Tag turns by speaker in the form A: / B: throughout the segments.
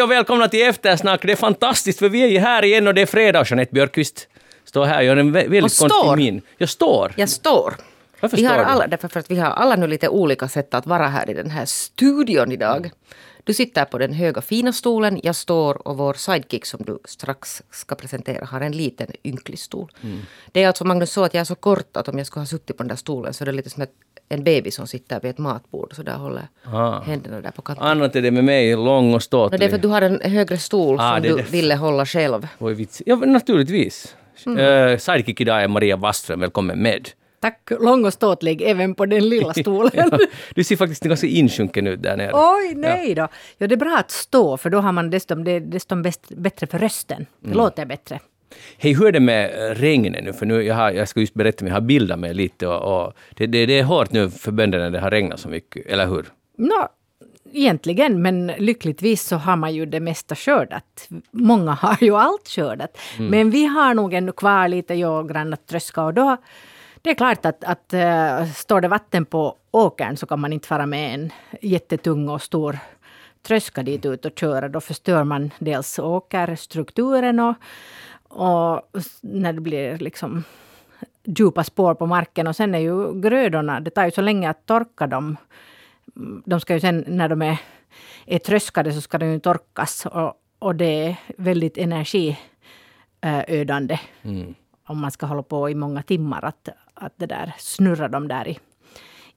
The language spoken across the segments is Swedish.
A: Hej och välkomna till Eftersnack. Det är fantastiskt för vi är här igen och det är fredag. Jeanette Björkqvist står här och gör en vä- väldigt
B: Och står.
A: konstig min. Jag står.
B: Jag står.
A: Varför
B: vi
A: står
B: har
A: du?
B: alla, därför för att vi har alla nu lite olika sätt att vara här i den här studion idag. Du sitter på den höga fina stolen, jag står och vår sidekick som du strax ska presentera har en liten ynklig stol.
A: Mm.
B: Det är alltså Magnus så att jag är så kort att om jag skulle ha suttit på den där stolen så är det lite som ett, en baby som sitter vid ett matbord så där håller
A: Ah.
B: händerna där på kanten.
A: Annat är det med mig, lång och ståtlig.
B: det är för att du har en högre stol
A: Ah,
B: som du
A: därför.
B: ville hålla själv.
A: Oj, vits. Ja, naturligtvis.
B: Mm.
A: Uh, sidekick idag är Maria Wastström. Välkommen med.
C: Tack, lång och ståtlig även på den lilla stolen.
A: Ja, du ser faktiskt ganska insjunken ut där nere.
C: Oj, nej då. Ja, det är bra att stå, för då har man desto, det är desto bäst, bättre för rösten. Det
A: Mm.
C: låter bättre.
A: Hej, hur är det med eh, regnet nu? För nu, jag, har, jag ska just berätta, men jag har bildat mig lite och, och det, det, det är hårt nu för bönderna när det har regnat så mycket, eller hur?
C: Nå, egentligen, men lyckligtvis så har man ju det mesta skördat. Många har ju allt skördat.
A: Mm.
C: Men vi har nog ännu kvar lite, jag och grann att tröska. Och då, det är klart att, att äh, står det vatten på åkern så kan man inte fara med en jättetung och stor tröska dit ut och köra. Då förstör man dels åkerstrukturen och, och när det blir liksom djupa spår på marken. Och sen är ju grödorna, det tar ju så länge att torka dem. De ska ju sen när de är, är tröskade så ska de ju torkas. Och, och det är väldigt energiödande. Om man ska hålla på i många timmar att, att det där snurra dem där i,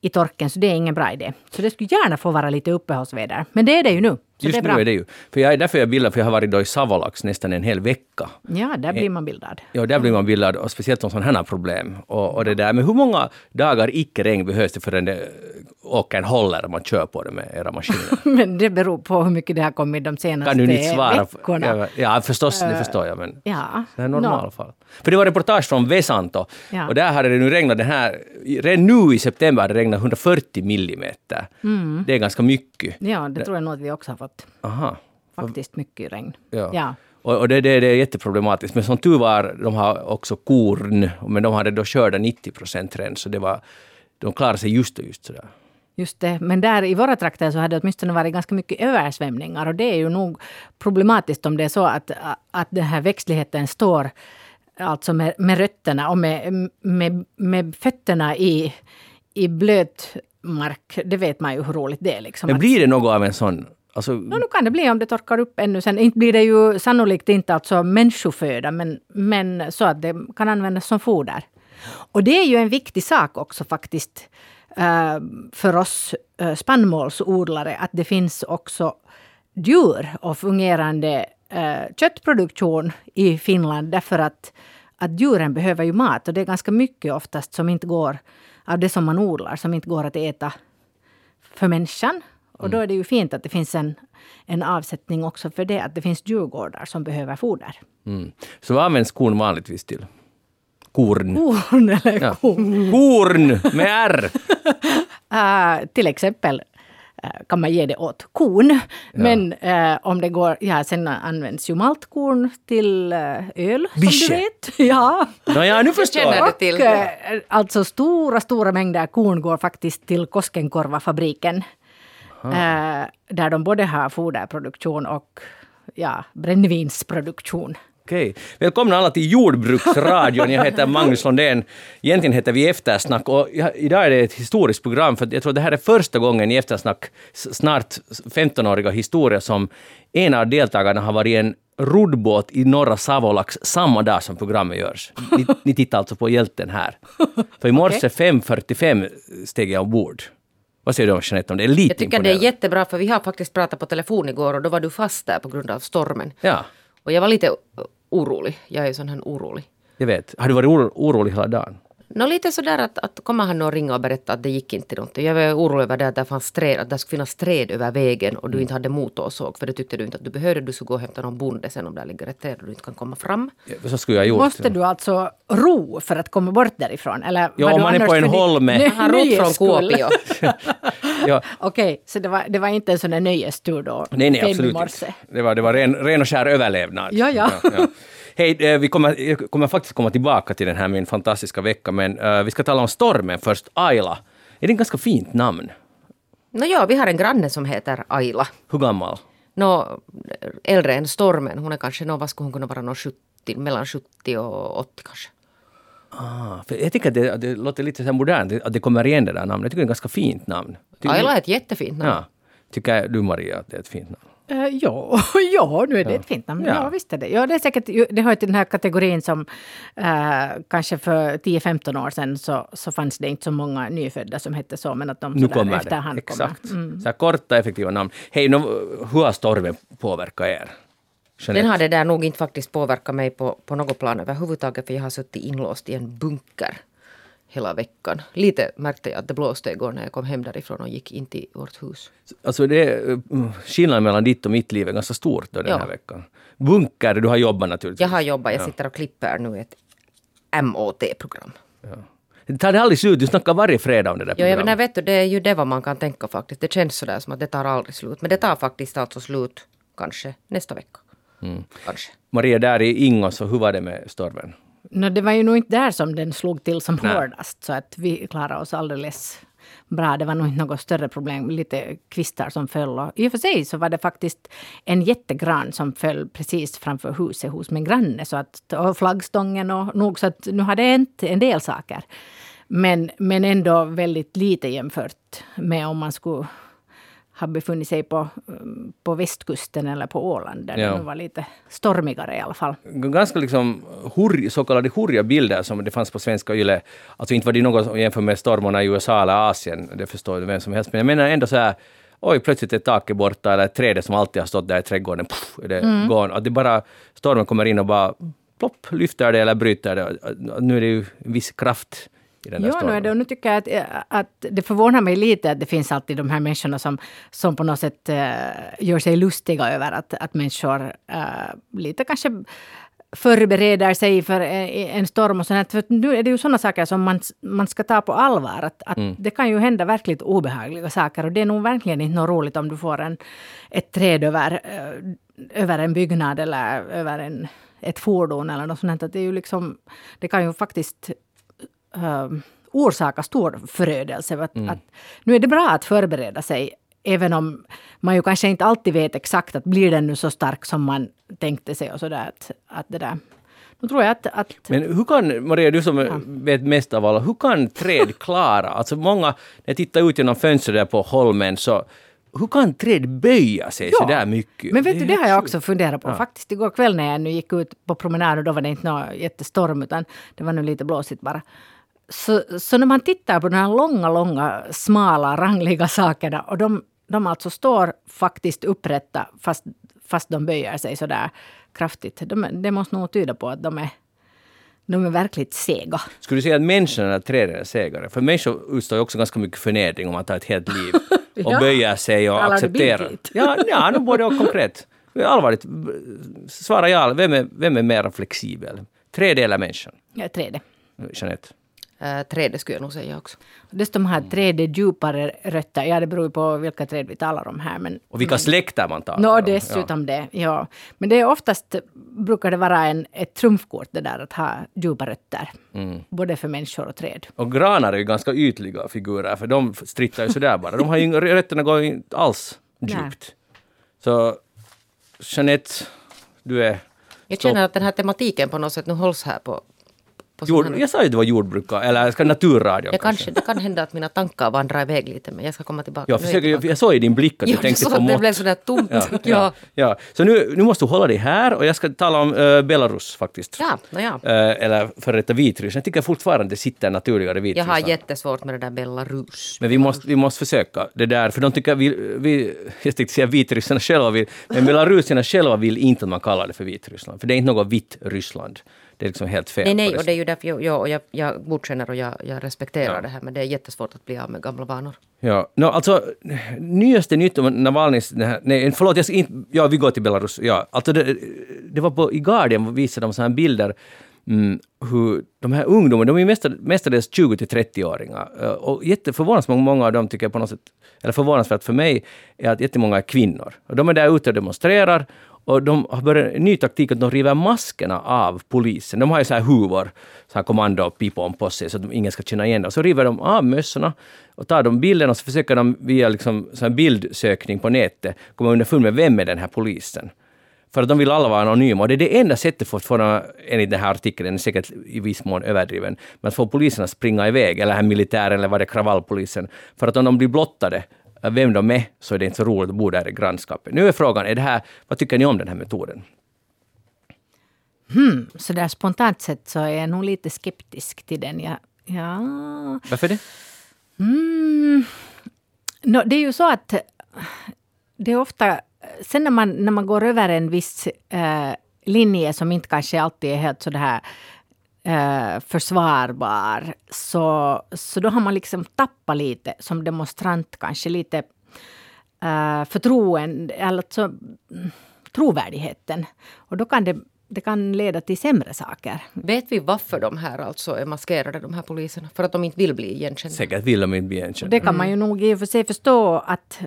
C: i torken. Så det är ingen bra idé. Så det skulle gärna få vara lite uppehållsväder. Men det är det ju nu.
A: Just
C: det är
A: nu är det ju. För jag är därför jag bildar, för jag har varit då i Savolax nästan en hel vecka.
C: Ja, där blir man bildad.
A: Ja, där blir man bildad, och speciellt om sådana här problem. Och, och det där, men hur många dagar icke-regn behövs det förrän det, åkern håller om man kör på det med era maskiner?
C: Men det beror på hur mycket det har kommit de senaste
A: Kan du inte svara?
C: veckorna.
A: Ja, förstås, det förstår jag. Men
C: Ja.
A: det är normalfall. För det var reportage från Vesanto.
C: Ja.
A: Och där hade det nu regnat den här... Redan nu i september hade det regnat 140 millimeter. Det är ganska mycket.
C: Ja, det tror jag nog att vi också har fått.
A: Aha.
C: Faktiskt mycket regn.
A: Ja.
C: Ja.
A: Och, och det, det, det är jätteproblematiskt. Men som tur var, de har också korn, men de hade då skördat 90 procent redan, så det var, de klarade sig just och just sådär.
C: Just det. Men där i våra trakter så hade det åtminstone varit ganska mycket översvämningar. Och det är ju nog problematiskt om det är så att, att den här växtligheten står alltså med, med rötterna och med, med, med fötterna i, i blöt mark. Det vet man ju hur roligt det är. Liksom.
A: Men blir det något av en sån... Alltså,
C: No, nu kan det bli om det torkar upp ännu sen. Inte blir det ju sannolikt inte alltså människoföda, men, men så att det kan användas som foder. Och det är ju en viktig sak också faktiskt för oss eh, spannmålsodlare, att det finns också djur och fungerande eh, köttproduktion i Finland, därför att, att djuren behöver ju mat. Och det är ganska mycket oftast som inte går, av det som man odlar, som inte går att äta för människan. Och då är det ju fint att det finns en, en avsättning också för det, att det finns djurgårdar som behöver foder.
A: mm. Så vad används korn vanligtvis till? Korn.
C: Korn eller
A: Ja.
C: ko.
A: Korn med R!
C: Uh, till exempel eh, kan man ge det åt kon. Men eh, om det går, ja sen används ju maltkorn till öl som
A: Bische.
C: du vet. Ja.
A: Nåja, nu förstår jag.
B: till.
C: Och, eh, alltså stora, stora mängder korn går faktiskt till Koskenkorvafabriken. Eh, där de både har foderproduktion och ja, brännvinsproduktion.
A: Okej. Välkomna alla till Jordbruksradion. Jag heter Magnus Lundén. Egentligen heter vi Eftersnack och idag är det ett historiskt program för jag tror det här är första gången i Eftersnack snart 15-åriga historia som en av deltagarna har varit i en roddbåt i norra Savolax samma dag som programmet görs. Ni, ni tittar alltså på hjälten här. För i morse 5.45 steg jag ombord. Vad säger du Jeanette om det? är lite
B: Jag tycker det är jättebra för vi har faktiskt pratat på telefon igår och då var du fast där på grund av stormen.
A: Ja,
B: Och jag var lite orolig. Jag är sån här orolig.
A: jag vet. Har du varit orolig hela dagen?
B: Nå lite sådär att, att kommer han att ringa och berätta att det gick inte någonting. Jag var orolig över det att det fanns träd, att det skulle finnas träd över vägen och du inte hade motorsåg för det tyckte du inte att du behövde. Du skulle gå och hämta någon bonde sen om där ligger ett träd och du inte kan komma fram.
A: Ja, Så skulle jag gjort.
C: Måste du alltså ro för att komma bort därifrån? Eller
A: Ja,
C: var
A: om man är på en holme.
B: Han rott från? Kuopio.
A: Ja,
C: Okej, så det var, det var inte en sån där nöjestur då?
A: Nej, nej, absolut inte. Det var, det var ren, ren och skär överlevnad.
C: Ja, ja.
A: Hej, eh, vi kommer, jag kommer faktiskt komma tillbaka till den här min fantastiska vecka, men eh, vi ska tala om stormen först. Ayla. Är det ett ganska fint namn?
B: Nå ja, vi har en granne som heter Ayla.
A: Hur gammal?
B: nå, äldre än stormen. Hon är kanske, nå, vad skulle hon kunna vara, nå, 70, mellan 70 och 80 kanske.
A: Ah, för jag tycker att det, det låter lite så här modernt, att det kommer igen det där namnet. Jag tycker det är ett ganska fint namn. Tycker,
B: Ayla är ett jättefint namn.
A: ja. Tycker du Maria att det är ett fint namn?
C: Eh, ja, ja, nu är det ett fint namn. Ja.
A: Ja.
C: visst är det. Ja, det är säkert, det hör till den här kategorin som eh, kanske för 10-15 år sedan så, så fanns det inte så många nyfödda som hette så, men att de
A: Nu kommer
C: efterhand
A: det.
C: kommer.
A: Exakt. Så här korta, effektiva namn. Hej, nå, hur har stormen påverkat er? Jeanette?
B: Den har det där nog inte faktiskt påverkat mig på, på något plan överhuvudtaget för jag har suttit inlåst i en bunker hela veckan. Lite märkte jag att det blåste igår när jag kom hem därifrån och gick in till vårt hus.
A: Alltså det är, uh, skillnaden mellan ditt och mitt liv är ganska stort då den
B: Ja.
A: här veckan. Bunker, du har jobbat naturligtvis.
B: Jag har jobbat, jag sitter och klipper nu ett MÅT-program.
A: Det tar det aldrig slut, du snackar varje fredag om det där
B: Ja,
A: programmet.
B: nej, vet du, det är ju det vad man kan tänka faktiskt. Det känns sådär som att det tar aldrig slut. Men det tar faktiskt alltså slut kanske nästa vecka. Kanske.
A: Maria, där i Ingås, hur var det med stormen?
C: Nå, det var ju nog inte där som den slog till som
A: Nej.
C: hårdast, så att vi klarade oss alldeles bra. Det var nog inte något större problem, lite kvistar som föll. Och I och för sig så var det faktiskt en jättegran som föll precis framför huset hos min granne. Så att, och flaggstången och nog så att nu har det hänt en del saker. Men, men ändå väldigt lite jämfört med om man skulle ha befunnit sig på, på västkusten eller på Åland där
A: Ja.
C: det var lite stormigare i alla fall.
A: Ganska liksom hurj, så kallade hurriga bilder som det fanns på svenska YLE. Alltså inte var det något jämför med stormarna i USA eller Asien, det förstår vem som helst. Men jag menar ändå så här, oj plötsligt är taket borta eller trädet som alltid har stått där i trädgården, puff, det
C: Mm.
A: gone. Att det bara, stormen kommer in och bara plopp, lyfter det eller bryter det. Nu är det ju viss kraft i den där
C: Ja, nu
A: stormen.
C: det, och nu tycker jag att, eh, att det förvånar mig lite att det finns alltid de här människorna som, som på något sätt eh, gör sig lustiga över att, att människor eh, lite kanske förbereder sig för en storm och sånt. För nu är det ju sådana saker som man, man ska ta på allvar. Att, att Det kan ju hända verkligt obehagliga saker och det är nog verkligen inte något roligt om du får en, ett träd över, över en byggnad eller över en, ett fordon eller något sånt. Att det, är ju liksom, det kan ju faktiskt uh, orsaka stor förödelse. Att, att, nu är det bra att förbereda sig, även om man ju kanske inte alltid vet exakt att blir den nu så stark som man tänkte sig och sådär. Att, att det där. Nu tror jag att, att
A: Men hur kan, Maria, du som vet mest av alla, hur kan träd klara, alltså många, när jag tittar ut genom fönstret där på Holmen, så hur kan träd böja sig så där mycket?
C: Men vet
A: är
C: du, det har jag också funderat på. Faktiskt igår kväll när jag nu gick ut på promenad och då var det inte någon jättestorm utan det var nu lite blåsigt bara. Så, så när man tittar på de här långa, långa, smala, rangliga sakerna och de, de alltså står faktiskt upprätta fast, fast de böjer sig så där kraftigt. De, det måste nog tyda på att de är, de är verkligt sega.
A: Skulle du säga att människan eller träden är segare? För människor utstår ju också ganska mycket förnedring om man tar ett helt liv och
C: Ja.
A: böjer sig och
C: du
A: accepterar. Ja, ja nu både och konkret. Allvarligt, svara ja. Vem är, vem är mer flexibel? Träd eller människan?
C: Ja, trädet.
A: Jeanette?
B: Trädet skulle jag nog säga också.
C: Dessutom har trädet djupare rötter. Ja, det beror ju på vilka träd vi talar om här. Men,
A: Och vilka släkter man tar.
C: Nå, dessutom det. Ja. Men det är oftast brukar det vara en, ett trumfkort det där att ha djupa rötter. Både för människor och träd.
A: Och granar är ju ganska ytliga figurer, för de strittar ju sådär bara. De har ju, rötterna går ju inte alls djupt. Så Jeanette, du är...
B: Jag känner att den här tematiken på något sätt nu hålls här på...
A: Jord, jag sa ju att det var jordbruk, eller ska naturradio
B: jag kanske, det kan hända att mina tankar vandrar iväg lite men jag ska komma tillbaka.
A: Jag,
B: är
A: försöker, jag, jag såg i din blick att du
B: Ja,
A: tänkte på
B: att det
A: mått.
B: blev sådär tomt.
A: Ja,
B: ja.
A: ja, ja. Så nu, nu måste du hålla dig här och jag ska tala om eh, Belarus faktiskt.
B: Ja, nåja.
A: Eh, eller före detta Vitryssland. Jag tycker fortfarande det sitter naturligare i
B: Jag
A: Vitryssland.
B: har jättesvårt med det där Belarus.
A: Men vi måste, vi måste försöka det där, för de tycker vi, vi jag tänkte säga vitryssarna själva vill, men belarusierna själva vill inte att man kallar det för Vitryssland, för det är inte något vitt Ryssland. Det är liksom helt fel.
B: Nej, nej, och det är ju därför jag, jag, jag, jag godkänner och jag, jag respekterar
A: Ja.
B: det här men det är jättesvårt att bli av med gamla vanor.
A: Ja, no, alltså nyaste nytt om här- Nej, förlåt, jag ska inte... Ja, vi går till Belarus. Ja, alltså det, det var på, i Guardian visade de så här bilder mm, hur de här ungdomarna, de är mestad- mestadels 20 till 30-åringar. eh, Och jätteförvånansvärt många av dem tycker jag på något sätt, eller förvånansvärt för mig, är att jättemånga är kvinnor. Och de är där ute och demonstrerar och de har börjat en ny taktik att de river maskerna av polisen. De har ju så här huvor, så här kommandopipon på sig så att ingen ska känna igen dem. Så river de av mössorna och tar de bilderna och så försöker de via liksom, så här bildsökning på nätet komma underfund med vem är den här polisen. För att de vill alla vara anonyma. Och det är det enda sättet för att få, enligt den här artikeln, den är säkert i viss mån överdriven, men att få polisen att springa iväg, eller här militären eller vad det är, kravallpolisen. För att om de blir blottade vem de är, så är det inte så roligt att bo där i grannskapet. Nu är frågan, är det här, vad tycker ni om den här metoden?
C: Hmm, så där spontant sett så är jag nog lite skeptisk till den. Ja. ja.
A: Varför det?
C: Mm. No, det är ju så att det är ofta... Sen när man, när man går över en viss eh, linje som inte kanske alltid är helt så här eh, försvarbar, så, så då har man liksom tappat lite som demonstrant kanske lite eh, förtroende, alltså trovärdigheten. Och då kan det det kan leda till sämre saker.
B: Vet vi varför de här alltså är maskerade, de här poliserna? För att de inte vill bli igenkända?
A: Säkert vill de inte bli igenkända.
C: Det kan man ju nog i och för sig förstå att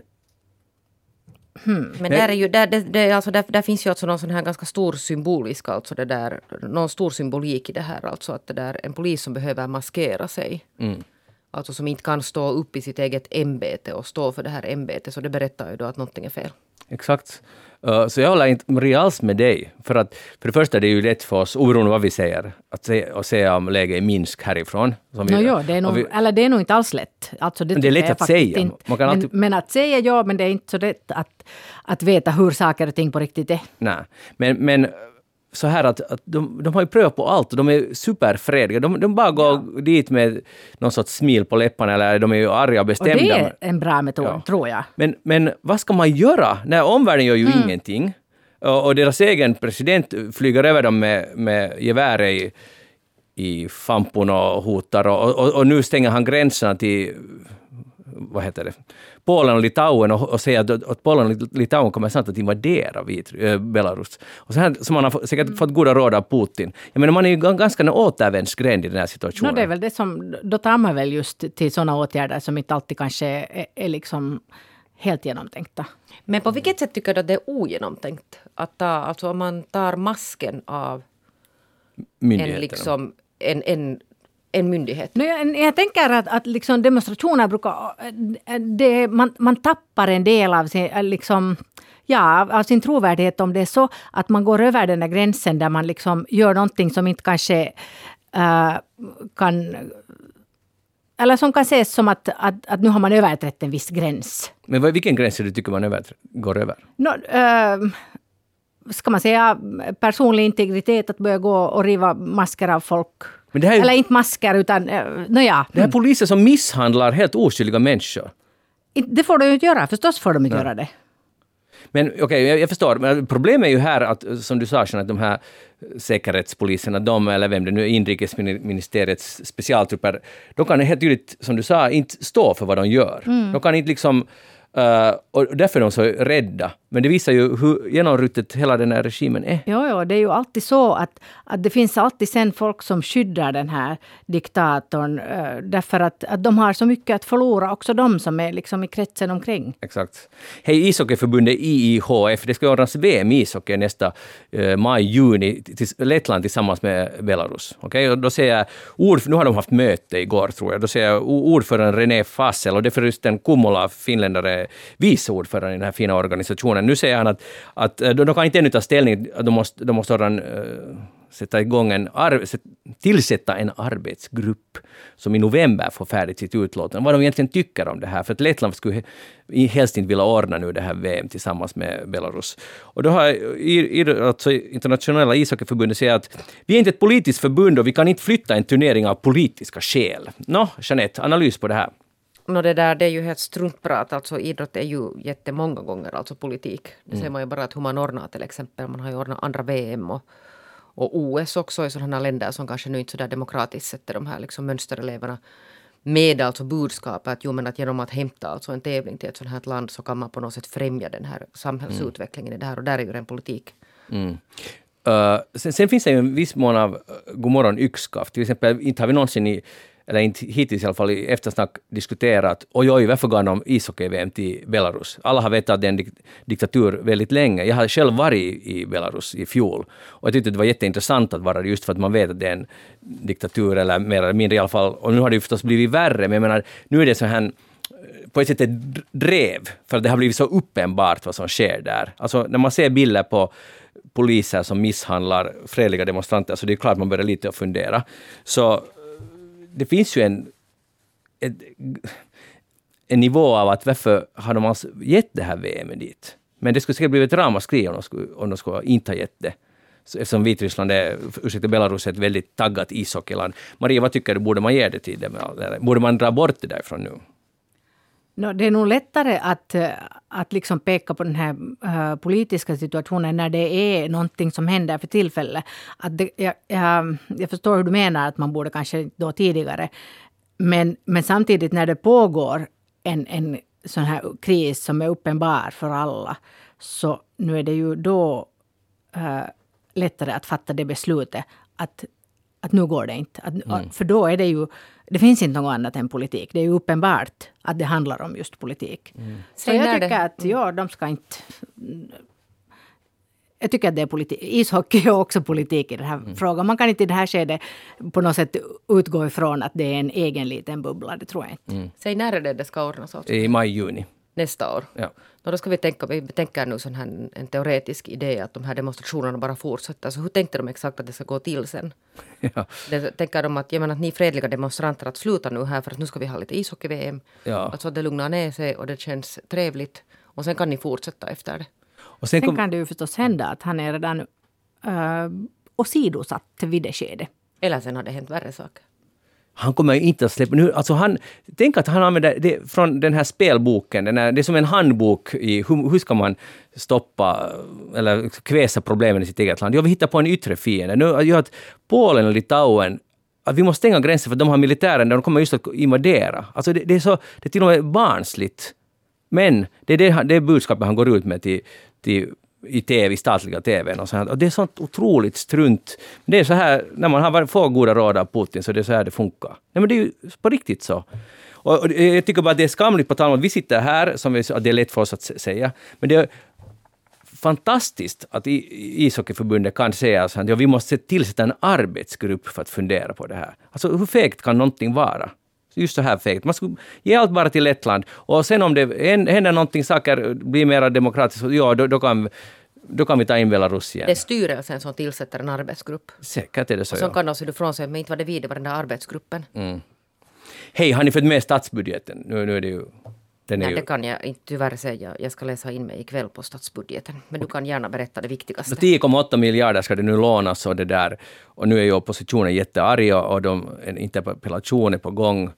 B: Hmm. Men där, är ju, där, det, det, alltså där, där, finns ju alltså någon sån här ganska stor symbolisk, alltså det där, någon stor symbolik i det här. Alltså att det där, en polis som behöver maskera sig. Mm. Alltså som inte kan stå upp i sitt eget ämbete och stå för det här ämbetet. Så det berättar ju då att någonting är fel.
A: Exakt. Uh, så jag håller inte Maria alls med dig. För att för det första det är ju lätt för oss, oberoende vad vi säger, att se, och säga om läget är Minsk härifrån.
C: Som no, vi, ja, det är nog, vi, eller det är nog inte alls lätt. Alltså det,
A: det är lätt att säga.
C: Inte, men, alltid... men, att säga ja, men det är inte så lätt att, att veta hur saker och ting på riktigt är.
A: Nej, men, men så här att, att de, de har ju prövat på allt och de är superfrediga. De, de bara går ja. dit med någon sorts smil på läpparna eller de är ju arga och bestämda. Och
C: det är en bra metod, ja. tror jag.
A: Men, men vad ska man göra? när omvärlden gör ju mm. ingenting. Och, och, deras egen president flyger över dem med, med gevär i, i fampon och hotar och, och, och nu stänger han gränserna till vad heter det, Polen och Litauen och, och säga att, att Polen och Litauen kommer snart att invadera vit, äh, Belarus. Och så här, som man har säkert mm. fått goda råd av Putin. Jag menar, man är ju ganska en återvändsgränd i den här situationen.
C: No, det är väl det som, då tar man väl just till sådana åtgärder som inte alltid kanske är, är liksom helt genomtänkta.
B: Men på vilket sätt tycker du att det är ogenomtänkt? Att ta, alltså om man tar masken av en, liksom, en, en en myndighet?
C: No, jag, jag tänker att, att liksom demonstrationer brukar... Det, man, man tappar en del av sin, liksom, ja, av sin trovärdighet om det är så att man går över den där gränsen där man liksom gör någonting som inte kanske uh, kan eller som kan ses som att, att, att nu har man överträtt en viss gräns.
A: Men vilken gräns är det du tycker man går över?
C: No, uh, ska man säga personlig integritet, att börja gå och riva masker av folk men det här är, Eller inte masker, utan... Uh, nåja.
A: Det här är poliser som misshandlar helt oskyldiga människor.
C: Det får de ju inte göra. Förstås får de inte ja. göra det.
A: Men okej, okay, jag, jag, förstår. Men problemet är ju här att, som du sa, att de här säkerhetspoliserna, de eller vem det nu är, inrikesministeriets specialtrupper, de kan helt tydligt, som du sa, inte stå för vad de gör. Mm. De kan inte liksom Uh, och därför är de så rädda. Men det visar ju hur genomruttet hela den här regimen är.
C: Jo, jo, det är ju alltid så att, att det finns alltid sen folk som skyddar den här diktatorn. Uh, därför att, att de har så mycket att förlora, också de som är liksom i kretsen omkring.
A: Exakt. Hej ishockeyförbundet IIHF, det ska ordnas VM i ishockey nästa uh, maj, juni, till Lettland tillsammans med Belarus. Okay? Och då säger ord, nu har de haft möte igår tror jag, då säger jag ordföranden René Fassel, och det är förresten Kummola, finländare, vice ordförande i den här fina organisationen. Nu säger han att, att eh, de kan inte ännu ta ställning, de måste, de måste redan uh, sätta igång en tillsätta en arbetsgrupp som i november får färdigt sitt utlåtande. Vad de egentligen tycker om det här. För att Lettland skulle helst inte vilja ordna nu det här VM tillsammans med Belarus. Och då har alltså internationella ishockeyförbundet sagt att vi är inte ett politiskt förbund och vi kan inte flytta en turnering av politiska skäl. Nå, Jeanette, analys på det här?
B: No det där det är ju helt struntprat. Alltså idrott är ju jättemånga gånger alltså politik. Det mm. ser man ju bara att hur man ordnar till exempel. Man har ju ordnat andra VM och, och OS också i sådana länder som kanske nu inte så där demokratiskt sätter de här liksom mönstereleverna med alltså budskapet att, jo, men att genom att hämta alltså en tävling till ett sådant här land så kan man på något sätt främja den här samhällsutvecklingen mm. i det här och där är ju en politik. Mm.
A: Uh, sen, sen, finns det ju en viss mån av uh, Godmorgon yxskaft. Till exempel, inte har vi någonsin i eller inte hittills i alla fall i eftersnack diskuterat, oj oj, varför gav de ishockey-VM till Belarus? Alla har vetat att det är en dik diktatur väldigt länge. Jag har själv varit i Belarus i fjol och jag tyckte det var jätteintressant att vara där just för att man vet att det är en diktatur, eller mer eller mindre i alla fall. Och nu har det ju förstås blivit värre, men jag menar, nu är det så här på ett sätt ett drev, för det har blivit så uppenbart vad som sker där. Alltså när man ser bilder på poliser som misshandlar fredliga demonstranter, så det är klart man börjar lite att fundera. Så det finns ju en, ett, en nivå av att varför har de alls gett det här VM dit? Men det skulle säkert blivit ett ramaskri om de skulle, om de skulle inte ha gett det. Så eftersom Vitryssland är, ursäkta Belarus, är ett väldigt taggat ishockeyland. Maria, vad tycker du, borde man ge det till dem? Borde man dra bort det därifrån nu?
C: No, det är nog lättare att, eh, att liksom peka på den här uh, politiska situationen när det är någonting som händer för tillfället. Att det, jag, jag, jag, förstår hur du menar, att man borde kanske då tidigare. Men, men samtidigt när det pågår en, en sån här kris som är uppenbar för alla, så nu är det ju då uh, lättare att fatta det beslutet att, att nu går det inte. Att, mm. För då är det ju det finns inte något annat än politik. Det är ju uppenbart att det handlar om just politik. Mm. Så jag tycker det. att ja, de ska inte... Jag tycker att det är politik. Ishockey är också politik i den här mm. frågan. Man kan inte i det här skedet på något sätt utgå ifrån att det är en egen liten bubbla. Det tror jag inte. Mm.
B: Säg när är det det ska ordnas?
A: I maj, juni.
B: Nästa år?
A: Ja.
B: No, då ska vi tänka, vi tänker nu sån här, en teoretisk idé att de här demonstrationerna bara fortsätter. Så hur tänkte de exakt att det ska gå till sen? Ja. Det, tänker de att, jag menar, att ni fredliga demonstranter att sluta nu här för att nu ska vi ha lite ishockey-VM. Ja. Alltså att det lugnar ner sig och det känns trevligt. Och sen kan ni fortsätta efter det.
C: Och sen, sen kan det ju förstås hända att han är redan uh, åsidosatt vid det skedet.
B: Eller sen har det hänt värre saker
A: han kommer inte att släppa... Nu, alltså han, tänk att han använder det från den här spelboken. Den här, det är som en handbok i hur, hur ska man stoppa eller kväsa problemen i sitt eget land. Jag vi hittar på en yttre fiende. Nu gör att Polen och Litauen att vi måste stänga gränsen för att de har militären de kommer just att invadera. Alltså det, det, är så, det är till och med barnsligt. Men det är det, det budskapet han går ut med till, till i TV, statliga TVn och sånt. Och det är sånt otroligt strunt. Det är så här, när man har fått goda råd av Putin, så det är så här det funkar. Nej, men det är ju på riktigt så. Och, och jag tycker bara att det är skamligt på tal om att vi sitter här, som vi, det är lätt för oss att säga, men det är fantastiskt att ishockeyförbundet kan säga att ja, vi måste tillsätta en arbetsgrupp för att fundera på det här. Alltså hur fegt kan någonting vara? Just så här fegt. Man skulle ge allt bara till Lettland. Och sen om det händer någonting, saker blir mer demokratiskt, ja då, då kan då kan vi ta in Belarus igen.
B: Det är styrelsen som tillsätter en arbetsgrupp.
A: Säkert är det så.
B: Och så ja. kan de se ifrån sig, men inte var det vi, det var den där arbetsgruppen.
A: Mm. Hej, har ni fått med statsbudgeten? Nu, nu är det ju...
B: Den Nej, ju... det kan jag inte tyvärr säga. Jag ska läsa in mig ikväll på statsbudgeten. Men du kan gärna berätta det viktigaste.
A: 10,8 miljarder ska det nu lånas och det där. Och nu är ju oppositionen jättearga och de, en interpellation är på gång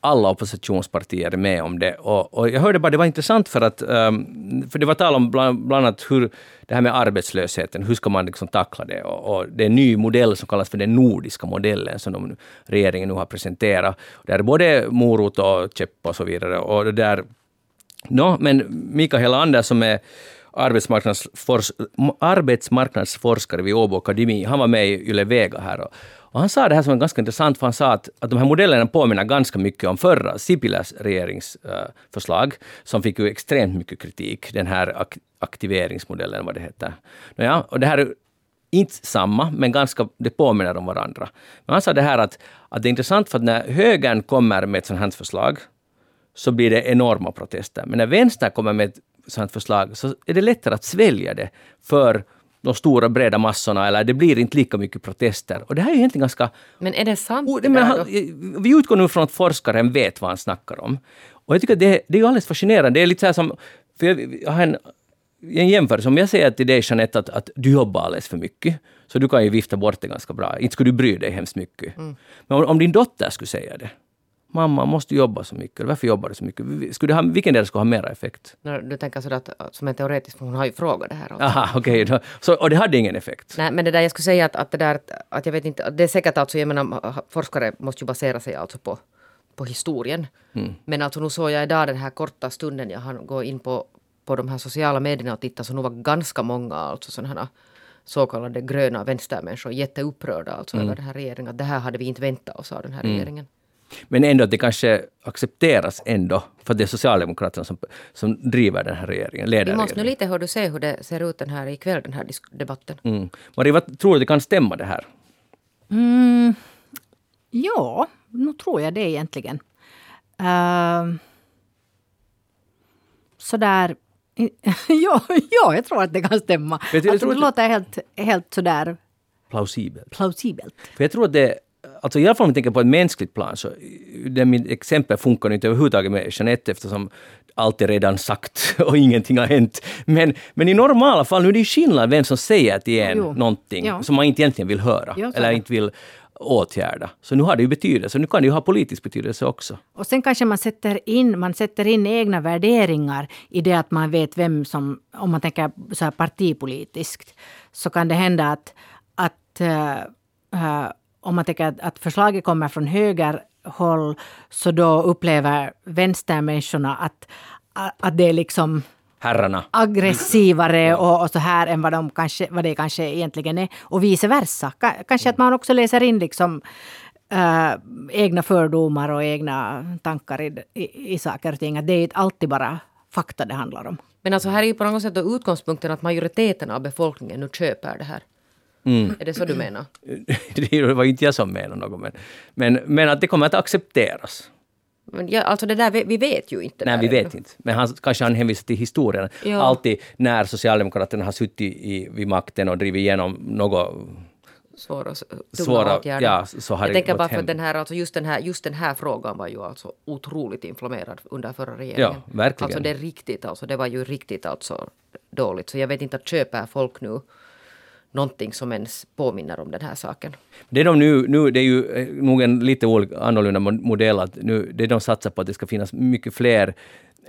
A: alla oppositionspartier är med om det. Och, och, jag hörde bara, det var intressant för att, um, för det var tal om bland, bland annat hur det här med arbetslösheten, hur ska man liksom tackla det? Och, och det är en ny modell som kallas för den nordiska modellen som de, regeringen nu har presenterat. Där är både morot och käpp och så vidare. Och det där, no, men Mikael Anders som är arbetsmarknadsfors arbetsmarknadsforskare vid Åbo Akademi, han var med i Yle Vega här. Och, och han sa det här som är ganska intressant, för han sa att, att de här modellerna påminner ganska mycket om förra Sipiläs regeringsförslag, uh, som fick ju extremt mycket kritik, den här ak aktiveringsmodellen, vad det heter. Nåja, och det här är inte samma, men ganska, det påminner om varandra. Men han sa det här att, att det är intressant för att när högern kommer med ett sådant här förslag, så blir det enorma protester. Men när vänstern kommer med ett sådant förslag, så är det lättare att svälja det för de stora breda massorna eller det blir inte lika mycket protester. Och det här är egentligen ganska...
B: Men är det sant?
A: Oh, det men han, vi utgår nu från att forskaren vet vad han snackar om. Och jag tycker det, det är alldeles fascinerande. Det är lite så här som... För jag, jag har en, en jämförelse. Om jag säger till dig Jeanette att, att du jobbar alldeles för mycket, så du kan ju vifta bort det ganska bra. Inte skulle du bry dig hemskt mycket. Mm. Men om, om din dotter skulle säga det, Mamma måste jobba så mycket. Varför jobbar du så mycket? Skulle ha, vilken del skulle ha mera effekt?
B: Du tänker sådär att, som en teoretisk, hon har ju frågat det här också.
A: Aha, okej. Okay. och det hade ingen effekt?
B: Nej, men det där jag skulle säga att, att det där, att jag vet inte, det är säkert alltså, jag menar, forskare måste ju basera sig alltså på, på historien. Mm. Men alltså nu såg jag idag den här korta stunden jag hann gå in på, på de här sociala medierna och titta, så nu var ganska många alltså sådana här så kallade gröna vänstermänniskor jätteupprörda alltså mm. över den här regeringen. Att det här hade vi inte väntat oss av den här mm. regeringen.
A: Men ändå att det kanske accepteras ändå, för det är Socialdemokraterna som, som driver den här regeringen, leder
B: Vi måste nu
A: regeringen.
B: lite hör du se hur det ser ut den här ikväll, den här debatten.
A: Mm. Marie, vad tror du det kan stämma det här?
C: Mm, ja, nu tror jag det egentligen. Uh, sådär... ja, ja, jag tror att det kan stämma.
A: Du, jag
C: alltså,
A: tror
C: det låter helt, helt sådär
A: Plausibelt.
C: plausibelt.
A: För jag tror att det, alltså i alla fall om vi tänker på ett mänskligt plan, så det mitt exempel funkar inte överhuvudtaget med Jeanette eftersom allt är redan sagt och ingenting har hänt. Men, men i normala fall, nu är det ju skillnad vem som säger till en
C: Jo.
A: någonting
C: Ja.
A: som man inte egentligen vill höra
C: så
A: eller inte vill åtgärda. Så nu har det ju betydelse, nu kan det ju ha politisk betydelse också.
C: Och sen kanske man sätter in, man sätter in egna värderingar i det att man vet vem som, om man tänker så här partipolitiskt, så kan det hända att, att eh, eh, om man tänker att, att förslaget kommer från högerhåll, så då upplever vänstermänniskorna att, att det är liksom
A: Herrarna.
C: aggressivare och, och så här än vad, de kanske, vad det kanske egentligen är. Och vice versa. Ka- Kanske att man också läser in liksom eh, egna fördomar och egna tankar i, i, i saker och ting. Att det är inte alltid bara fakta det handlar om.
B: Men alltså här är ju på något sätt då utgångspunkten att majoriteten av befolkningen nu köper det här.
A: Mm.
B: Är det så du menar?
A: Det var inte jag som menade något, men, men, men att det kommer att accepteras.
B: Men ja, alltså det där, vi vi vet ju inte.
A: Nej, vi
B: ännu.
A: vet inte. Men han, kanske han hänvisar till historien.
B: Ja.
A: Alltid när Socialdemokraterna har suttit i, vid makten och drivit igenom något
B: Svåra,
A: Svåra,
B: åtgärder.
A: ja, så har
B: Jag
A: det
B: tänker bara för
A: hem.
B: den här, alltså just, den här, just den här frågan var ju alltså otroligt inflammerad under förra regeringen.
A: Ja, verkligen.
B: Alltså det är riktigt, alltså det var ju riktigt alltså dåligt. Så jag vet inte att köper folk nu någonting som ens påminner om den här saken.
A: Det, de nu, nu, det är ju eh, nog en lite annorlunda modell. Att nu, det de satsar på att det ska finnas mycket fler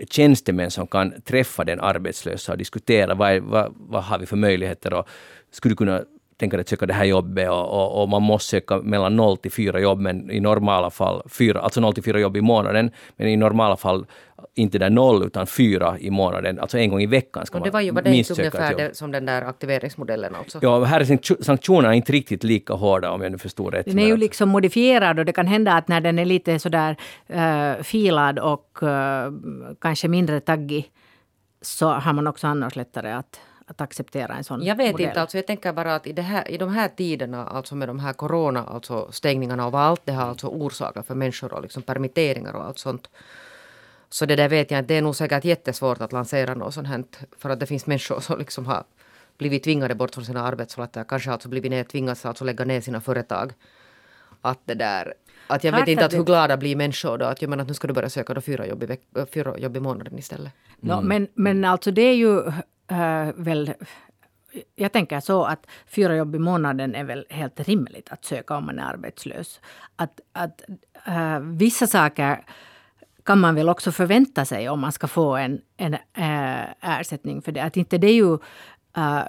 A: tjänstemän som kan träffa den arbetslösa och diskutera vad, är, vad, vad har vi för möjligheter och skulle kunna tänka dig att söka det här jobbet och, och, och man måste söka mellan 0 till 4 jobb, men i normala fall fyra, alltså 0 till 4 jobb i månaden, men i normala fall inte där 0 utan 4 i månaden, alltså en gång i veckan ska
B: det
A: man
B: var ju var det
A: minst
B: inte
A: söka ett
B: ungefär
A: jobb.
B: det, som den där aktiveringsmodellen alltså.
A: Ja, här är sanktio- sanktionerna inte riktigt lika hårda om jag nu förstår rätt.
C: Den är ju liksom modifierad och det kan hända att när den är lite sådär uh, filad och eh, kanske mindre taggig så har man också annars lättare att, att acceptera en sån
B: Jag vet
C: modell.
B: inte, alltså jag tänker bara att i, det här, i de här tiderna, alltså med de här corona, alltså stängningarna och vad allt det har alltså orsakat för människor och liksom permitteringar och allt sånt. Så det där vet jag inte, det är nog säkert jättesvårt att lansera något sånt här, för att det finns människor som liksom har blivit tvingade bort från sina arbetsplatser, kanske alltså blivit tvingats alltså lägga ner sina företag. Att det där, att jag
C: Klart
B: vet inte
C: att
B: att hur glada blir människor då, att jag menar att nu ska du börja söka då fyra jobb i, veck, fyra jobb i månaden istället.
C: Nå, men, men alltså det är ju äh, väl... Jag tänker så att fyra jobb i månaden är väl helt rimligt att söka om man är arbetslös. Att, att äh, vissa saker kan man väl också förvänta sig om man ska få en, en äh, ersättning för det. Att inte det är ju äh,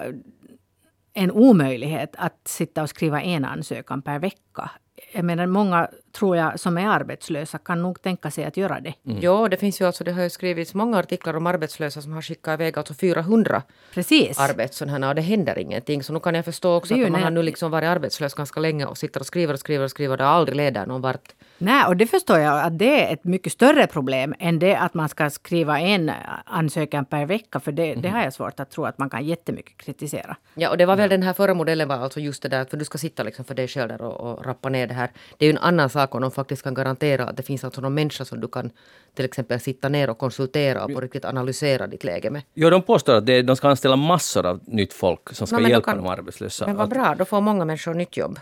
C: en omöjlighet att sitta och skriva en ansökan per vecka. Jag menar, många, tror jag, som är arbetslösa kan nog tänka sig att göra det.
B: Jo, det finns ju alltså, det har ju skrivits många artiklar om arbetslösa som har skickat iväg alltså 400
C: Precis.
B: och det händer ingenting. Så nu kan jag förstå också att om man har nu liksom varit arbetslös ganska länge och sitter och skriver och skriver och skriver och det aldrig leder någon vart.
C: Nej, och det förstår jag att det är ett mycket större problem än det att man ska skriva en ansökan per vecka. För det, det har jag svårt att tro att man kan jättemycket kritisera.
B: Ja, och det var väl den här förra modellen var alltså just det där att för du ska sitta liksom för dig själv där och, och rappa ner det här. Det är ju en annan sak om de faktiskt kan garantera att det finns alltså någon människa som du kan till exempel sitta ner och konsultera och på riktigt analysera ditt läge med.
A: Jo, de påstår att de ska anställa massor av nytt folk som ska
B: då
A: hjälpa
B: kan-
A: de arbetslösa.
B: Men vad bra, då får många människor nytt jobb.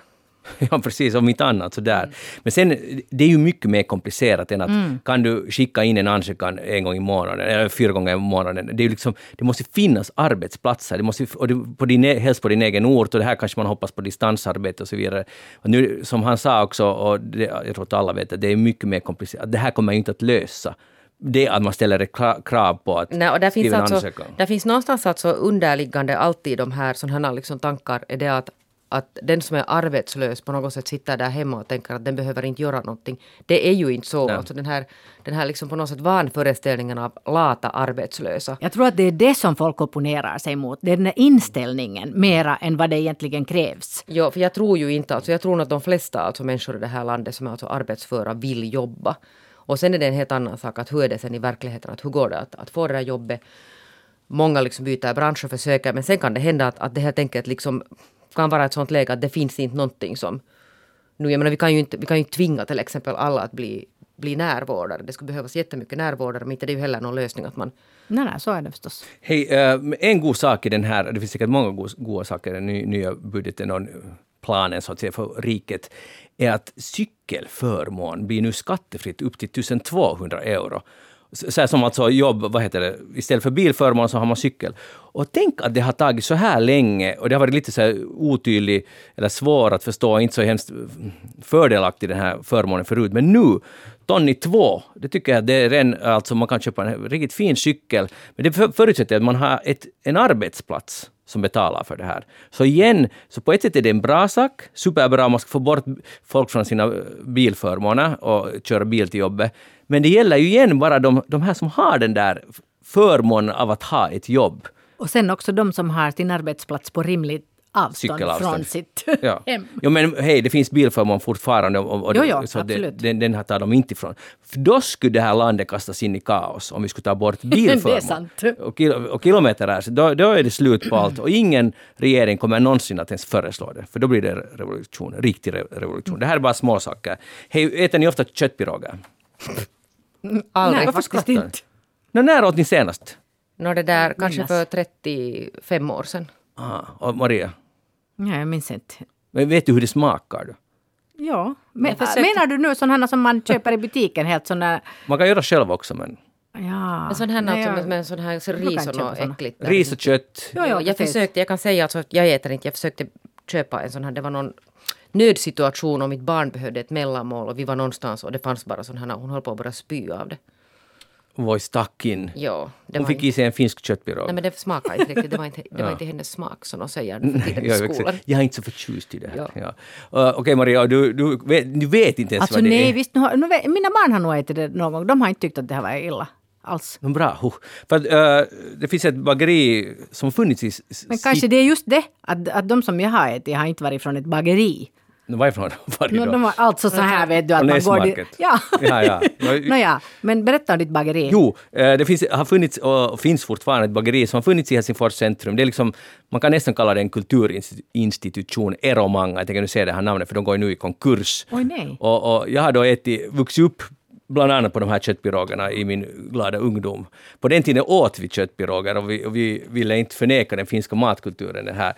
A: Ja, precis, om inte annat sådär. Men sen, det är ju mycket mer komplicerat än att kan du skicka in en ansökan en gång i månaden, eller fyra gånger i månaden. Det, är ju liksom, det måste finnas arbetsplatser, det måste, och det, på din, helst på din egen ort, och det här kanske man hoppas på distansarbete och så vidare. Och nu, som han sa också, och det, jag tror att alla vet att det är mycket mer komplicerat, det här kommer ju inte att lösa. Det att man ställer krav på att
B: Nej, och där finns, alltså,
A: ansökan.
B: där finns någonstans alltså underliggande alltid de här sådana här liksom tankar är det att att den som är arbetslös på något sätt sitter där hemma och tänker att den behöver inte göra någonting. Det är ju inte så. Alltså den här, den här liksom på något sätt vanföreställningen av lata arbetslösa.
C: Jag tror att det är det som folk opponerar sig mot. Det är den här inställningen mera än vad det egentligen krävs.
B: Ja, för jag tror ju inte, alltså jag tror att de flesta alltså människor i det här landet som är alltså arbetsföra vill jobba. Och sen är det en helt annan sak att hur är det sen i verkligheten, att hur går det att, att få det där jobbet. Många liksom byter bransch och försöker, men sen kan det hända att, att det helt enkelt liksom kan vara ett sånt läge att det finns inte någonting som... Nu, jag menar, vi kan ju inte, vi kan ju inte tvinga till exempel alla att bli, bli närvårdare. Det skulle behövas jättemycket närvårdare, men inte det är ju heller någon lösning att man
C: Nej, nej, så är det förstås.
A: Hej, eh, en god sak i den här, det finns säkert många go- goda saker i den ny, nya budgeten och planen så att säga för riket, är att cykelförmån blir nu skattefritt upp till 1200 euro. Så här som alltså jobb, vad heter det, istället för bilförmån så har man cykel. Och tänk att det har tagit så här länge och det har varit lite så här otydlig eller svår att förstå, inte så hemskt fördelaktig den här förmånen förut. Men nu, Tonni 2, det tycker jag det är en, alltså man kan köpa en riktigt fin cykel, men det förutsätter att man har ett, en arbetsplats som betalar för det här. Så igen, så på ett sätt är det en bra sak, superbra, man ska få bort folk från sina bilförmåner och köra bil till jobbet. Men det gäller ju igen bara de, de här som har den där förmånen av att ha ett jobb.
C: Och sen också de som har sin arbetsplats på rimligt avstånd från sitt
A: Ja.
C: hem.
A: Jo, men hej, det finns bilförmån fortfarande. Och, och,
C: Jo, jo,
A: så det,
C: absolut.
A: den, den här tar de inte ifrån. För då skulle det här landet kastas in i kaos om vi skulle ta bort bilförmån.
C: Det är sant.
A: Och, kil, och kilometer är, så då, då är det slut på allt. Och ingen regering kommer någonsin att ens föreslå det. För då blir det revolution, riktig re- revolution. Det här är bara små saker. Hej, äter ni ofta köttpiroger?
B: aldrig...
C: Nej, faktiskt
A: skrattar
C: inte.
A: Nå, när åt ni senast?
B: Nå det där kanske
C: minnas.
B: för 35 år sedan.
A: Aha, och Maria,
C: Ja, jag minns inte.
A: men vet du hur det smakar? Då?
C: Ja, men, menar du nu sådana som man köper i butiken? Helt sådana...
A: Man kan göra själv också, men
C: Ja.
B: En sån här
C: Nej,
B: alltså,
C: jag-
B: med, med sån här så ris och något
C: såna.
B: äckligt.
A: ris och kött.
C: Ja, ja,
B: Ja, jag
C: precis.
B: försökte, jag kan säga alltså att jag äter inte, jag försökte köpa en sån här, det var någon nödsituation och mitt barn behövde ett mellanmål och vi var någonstans och det fanns bara sån här, hon höll på att börja spy av det.
A: Voi stack in.
B: Ja, det
A: Hon
B: var
A: fick
B: inte,
A: i sig en finsk köttpirog.
B: nej men det smakade inte riktigt, det var inte, det var inte hennes smak som de säger nu för tiden i
A: Ja,
B: skolan.
A: jag är inte så förtjust i det här.
B: Ja.
A: Ja. Uh, Okej Maria, du, du, vet, du vet inte ens
C: Alltså
A: vad det
C: nej,
A: är.
C: visst, nu nu, mina barn har nog ätit det någon gång. De har inte tyckt att det här var illa alls.
A: Men Bra. huh. För att, uh, det finns ett bageri som funnits i...
C: Men kanske det är just det, att, att de som jag har ätit har inte varit från ett bageri.
A: Varifrån var det
C: No,
A: då?
C: de var alltså så här vet du att man går dit. Ja.
A: Ja, ja. Nå-
C: Nåja, men berätta om ditt bageri.
A: Jo, eh, det finns, har funnits och finns fortfarande ett bageri som har funnits i Helsingfors centrum. Det är liksom, man kan nästan kalla det en kulturinstitution, Eromanga. Jag tänker nu säga det här namnet för de går ju nu i konkurs.
C: Oj, nej.
A: Och, och jag har då ätit, vuxit upp bland annat på de här köttpirogerna i min glada ungdom. På den tiden åt vi köttpiroger och vi, och vi ville inte förneka den finska matkulturen, den här,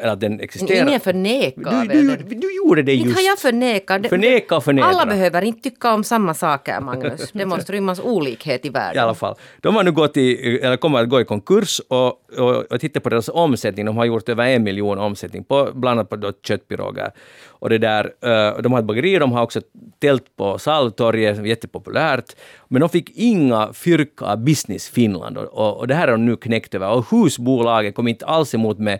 A: eller att den existerar.
B: Ingen förnekar
A: du, du,
B: det.
A: du gjorde det
B: Inte
A: just.
B: har jag förnekat.
A: Förneka och förnedra.
B: Alla behöver inte tycka om samma saker, Magnus. Det måste rymmas olikhet i världen.
A: I alla fall. De har nu gått i, eller kommer att gå i konkurs och, och, och titta på deras omsättning. De har gjort över en miljon omsättning, på, bland annat på köttpiroger. Och det där, eh, de har ett bageri, de har också tält på Saltorget, jättepopulärt. Men de fick inga fyrka av Business Finland och, och, och det här har de nu knäckt över. Och husbolaget kom inte alls emot med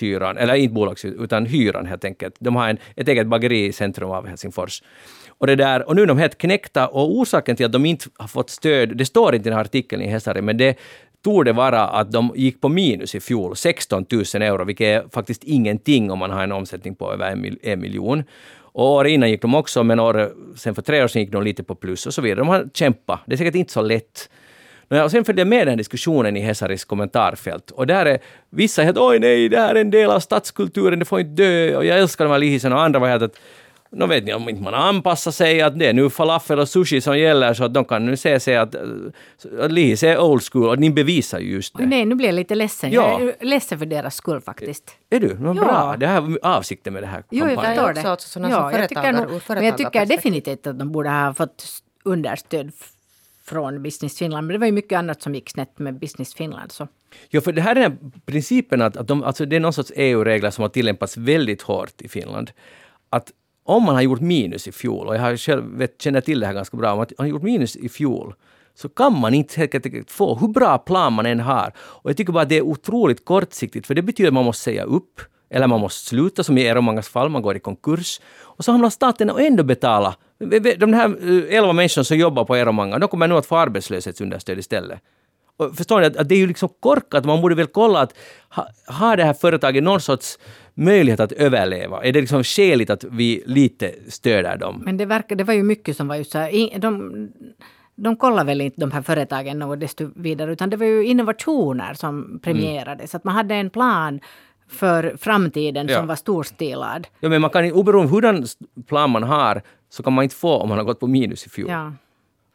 A: bolagshyran, eller inte bolagshyran, utan hyran helt enkelt. De har en, ett eget bageri i centrum av Helsingfors. Och, det där, och nu är de helt knäckta och orsaken till att de inte har fått stöd, det står inte i den här artikeln i Hesari, men det tror det vara att de gick på minus i fjol, 16 000 euro, vilket är faktiskt ingenting om man har en omsättning på över en, en miljon. Och år innan gick de också, men år, sen för tre år sedan gick de lite på plus och så vidare. De har kämpat. Det är säkert inte så lätt. Och sen följde jag med den diskussionen i Hesaris kommentarfält. Och där är vissa helt oj nej, det här är en del av stadskulturen, det får inte dö, och jag älskar de här lihisen, och andra var helt att Nå vet ni, om inte man anpassar sig, att det är nu falafel och sushi som gäller, så att de kan nu se sig att, eh, att lihis är old school, och ni bevisar ju just det.
C: nej, nu blir jag lite ledsen.
A: Ja.
C: Jag är ledsen för deras skull faktiskt.
A: Är du? Nå,
C: Ja.
A: bra. Det här var avsikten med det här
C: Jo, jag
A: kampanjen.
C: förstår det.
B: alltså såna som
C: jag tycker nog- men jag tycker definitivt att de borde ha fått understöd från Business Finland. Men det var ju mycket annat som gick snett med Business Finland. Så.
A: Ja, för det här är principen att, att de, alltså det är någon sorts EU-regler som har tillämpats väldigt hårt i Finland. Att om man har gjort minus i fjol, och jag har själv vet, känner till det här ganska bra, om man har gjort minus i fjol, så kan man inte helt enkelt få, hur bra plan man än har. Och jag tycker bara att det är otroligt kortsiktigt, för det betyder att man måste säga upp eller man måste sluta som i Eromangas fall, man går i konkurs. Och så hamnar staten och ändå betala. De här eh, elva människorna som jobbar på Eromanga, de kommer nu att få arbetslöshetsunderstöd istället. Och förstår ni att, att det är ju liksom korkat, man borde väl kolla att ha, har det här företaget någon sorts möjlighet att överleva? Är det liksom skäligt att vi lite stöder dem?
C: Men det, verkar, det var ju mycket som var just så här, de, de kollar väl inte de här företagen något desto vidare, utan det var ju innovationer som premierades. Mm. Att man hade en plan för framtiden ja. som var storstilad.
A: Ja, men man kan oberoende av hurdan plan man har, så kan man inte få om man har gått på minus i fjol. Ja.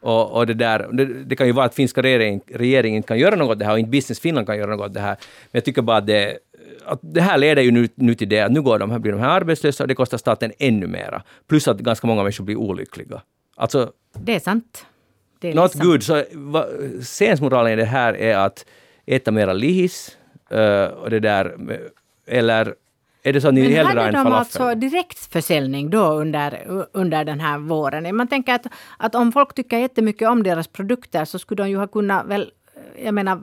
A: Och, och det, där, det, det, kan ju vara att finska regeringen, regeringen inte kan göra något åt det här och inte Business Finland kan göra något åt det här. Men jag tycker bara att det, att det här leder ju nu, nu till det att nu går de här, blir de här arbetslösa och det kostar staten ännu mera. Plus att ganska många människor blir olyckliga. Alltså,
C: det är sant.
A: Det är not liksom. good. Så va, sensmoralen i det här är att äta mera lihis uh, och det där, eller är det så att ni hellre har en falafel?
C: Men hade de alltså direktförsäljning då under, under den här våren? Man tänker att, att om folk tycker jättemycket om deras produkter så skulle de ju ha kunnat väl, jag menar,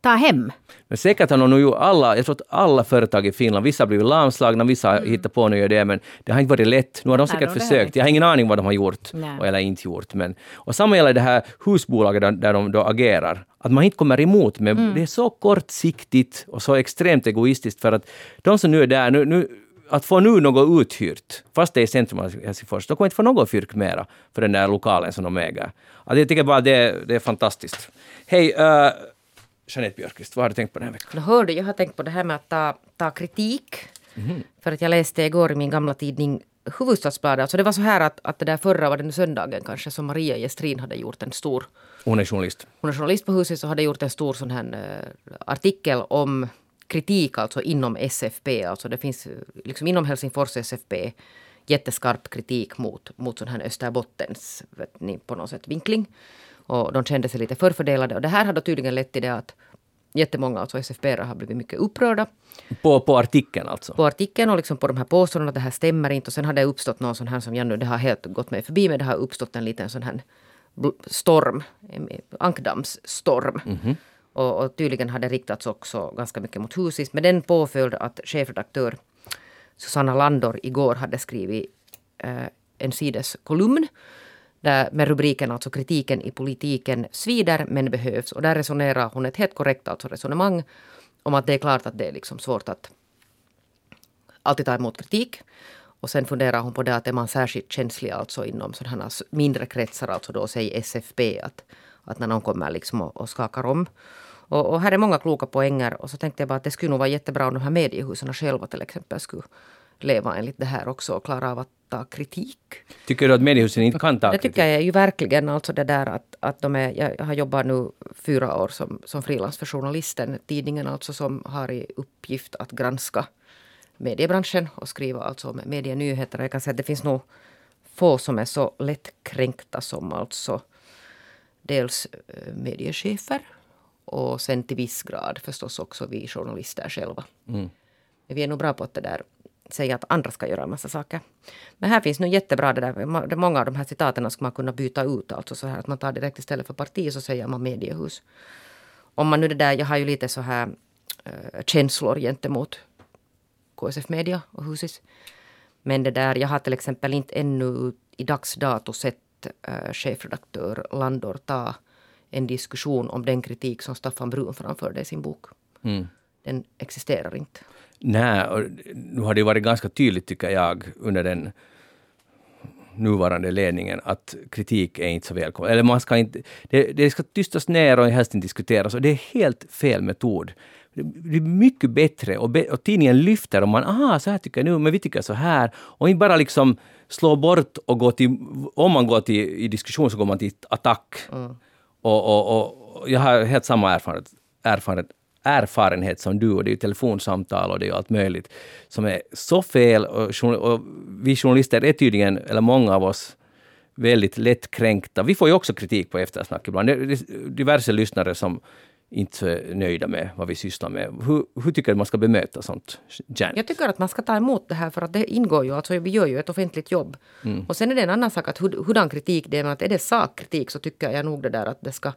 C: ta hem.
A: Men säkert har nog alla, jag tror att alla företag i Finland, vissa har blivit lamslagna, vissa har mm. hittat på nya idéer, men det har inte varit lätt. Nu har de säkert Nej, försökt. Jag har ingen aning vad de har gjort Nej. eller inte gjort. Men, och samma gäller det här husbolaget där, där de då agerar. Att man inte kommer emot, men mm. det är så kortsiktigt och så extremt egoistiskt för att de som nu är där, nu, nu att få nu något uthyrt, fast det är i centrum av Helsingfors, de kommer inte få något fyrk mera för den där lokalen som de äger. Alltså jag tycker bara det, det är fantastiskt. Hej, uh, Jeanette Björkqvist, vad har du tänkt på den här veckan?
B: Hör du, jag har tänkt på det här med att ta, ta kritik. Mm. För att jag läste igår i min gamla tidning Hufvudstadsbladet. Alltså det var så här att, att det där förra var den söndagen kanske som Maria Gestrin hade gjort en stor...
A: Hon är journalist.
B: Hon är journalist på huset och hade gjort en stor sån här uh, artikel om kritik alltså inom SFP. Alltså det finns liksom inom Helsingfors SFP jätteskarp kritik mot, mot sån här Österbottens vet ni, på något sätt vinkling. Och de kände sig lite förfördelade. Och det här hade tydligen lett till det att jättemånga alltså SFP har blivit mycket upprörda.
A: På, på artikeln alltså?
B: På artikeln och liksom på de här påståendena att det här stämmer inte. Och sen har det uppstått någon sån här som jag nu, det har helt gått mig förbi, men det har uppstått en liten sån här storm, ankdammsstorm. Mm -hmm. och, och, tydligen har det riktats också ganska mycket mot Husis med den påföljd att chefredaktör Susanna Landor igår hade skrivit eh, en sides kolumn där med rubriken alltså kritiken i politiken svider men behövs. Och där resonerar hon ett helt korrekt alltså resonemang om att det är klart att det är liksom svårt att alltid ta emot kritik. Och sen funderar hon på det att är man särskilt känslig alltså inom sådana mindre kretsar, alltså då säg SFP, att, att när någon kommer liksom och, och skakar om. Och, och, här är många kloka poänger och så tänkte jag bara att det skulle nog vara jättebra om de här mediehusen själva till exempel skulle leva enligt det här också och klara av att ta kritik.
A: Tycker du att mediehusen inte kan ta
B: kritik? Det tycker jag ju verkligen. Alltså det där att, att de är, jag har jobbat nu fyra år som, som frilans för journalisten. Tidningen alltså som har i uppgift att granska mediebranschen och skriva alltså om medienyheter. Jag kan säga att det finns nog få som är så lättkränkta som alltså dels eh, mediechefer och sen till viss grad förstås också vi journalister själva. Mm. Vi är nog bra på att det där säga att andra ska göra en massa saker. Men här finns nu jättebra det där. Många av de här citaten ska man kunna byta ut. Alltså så här att man tar direkt istället för parti så säger man mediehus. Om man nu det där, jag har ju lite så här äh, känslor gentemot KSF Media och Husis. Men det där, jag har till exempel inte ännu i dags dato sett äh, chefredaktör Landor ta en diskussion om den kritik som Staffan Brun framförde i sin bok. Mm. Den existerar inte.
A: Nej, och nu har det varit ganska tydligt tycker jag under den nuvarande ledningen att kritik är inte så välkommen. Eller man ska inte, det, det ska tystas ner och helst inte diskuteras och det är helt fel metod. Det är mycket bättre och, be, och tidningen lyfter om man, aha, så här tycker jag nu, men vi tycker så här. Och inte bara liksom slå bort och gå till, om man går till i diskussion så går man till attack. Mm. Och, och, och jag har helt samma erfarenhet, erfarenhet erfarenhet som du och det är ju telefonsamtal och det är allt möjligt som är så fel och, och vi journalister är tydligen, eller många av oss, väldigt lättkränkta. Vi får ju också kritik på eftersnack ibland. Det är diverse lyssnare som inte nöjda med vad vi sysslar med. Hur, hur tycker du man ska bemöta sånt?
B: Janet? Jag tycker att man ska ta emot det här för att det ingår ju, alltså vi gör ju ett offentligt jobb. Mm. Och sen är det en annan sak att hurdan kritik det är, men att är det sakkritik så tycker jag nog det där att det ska...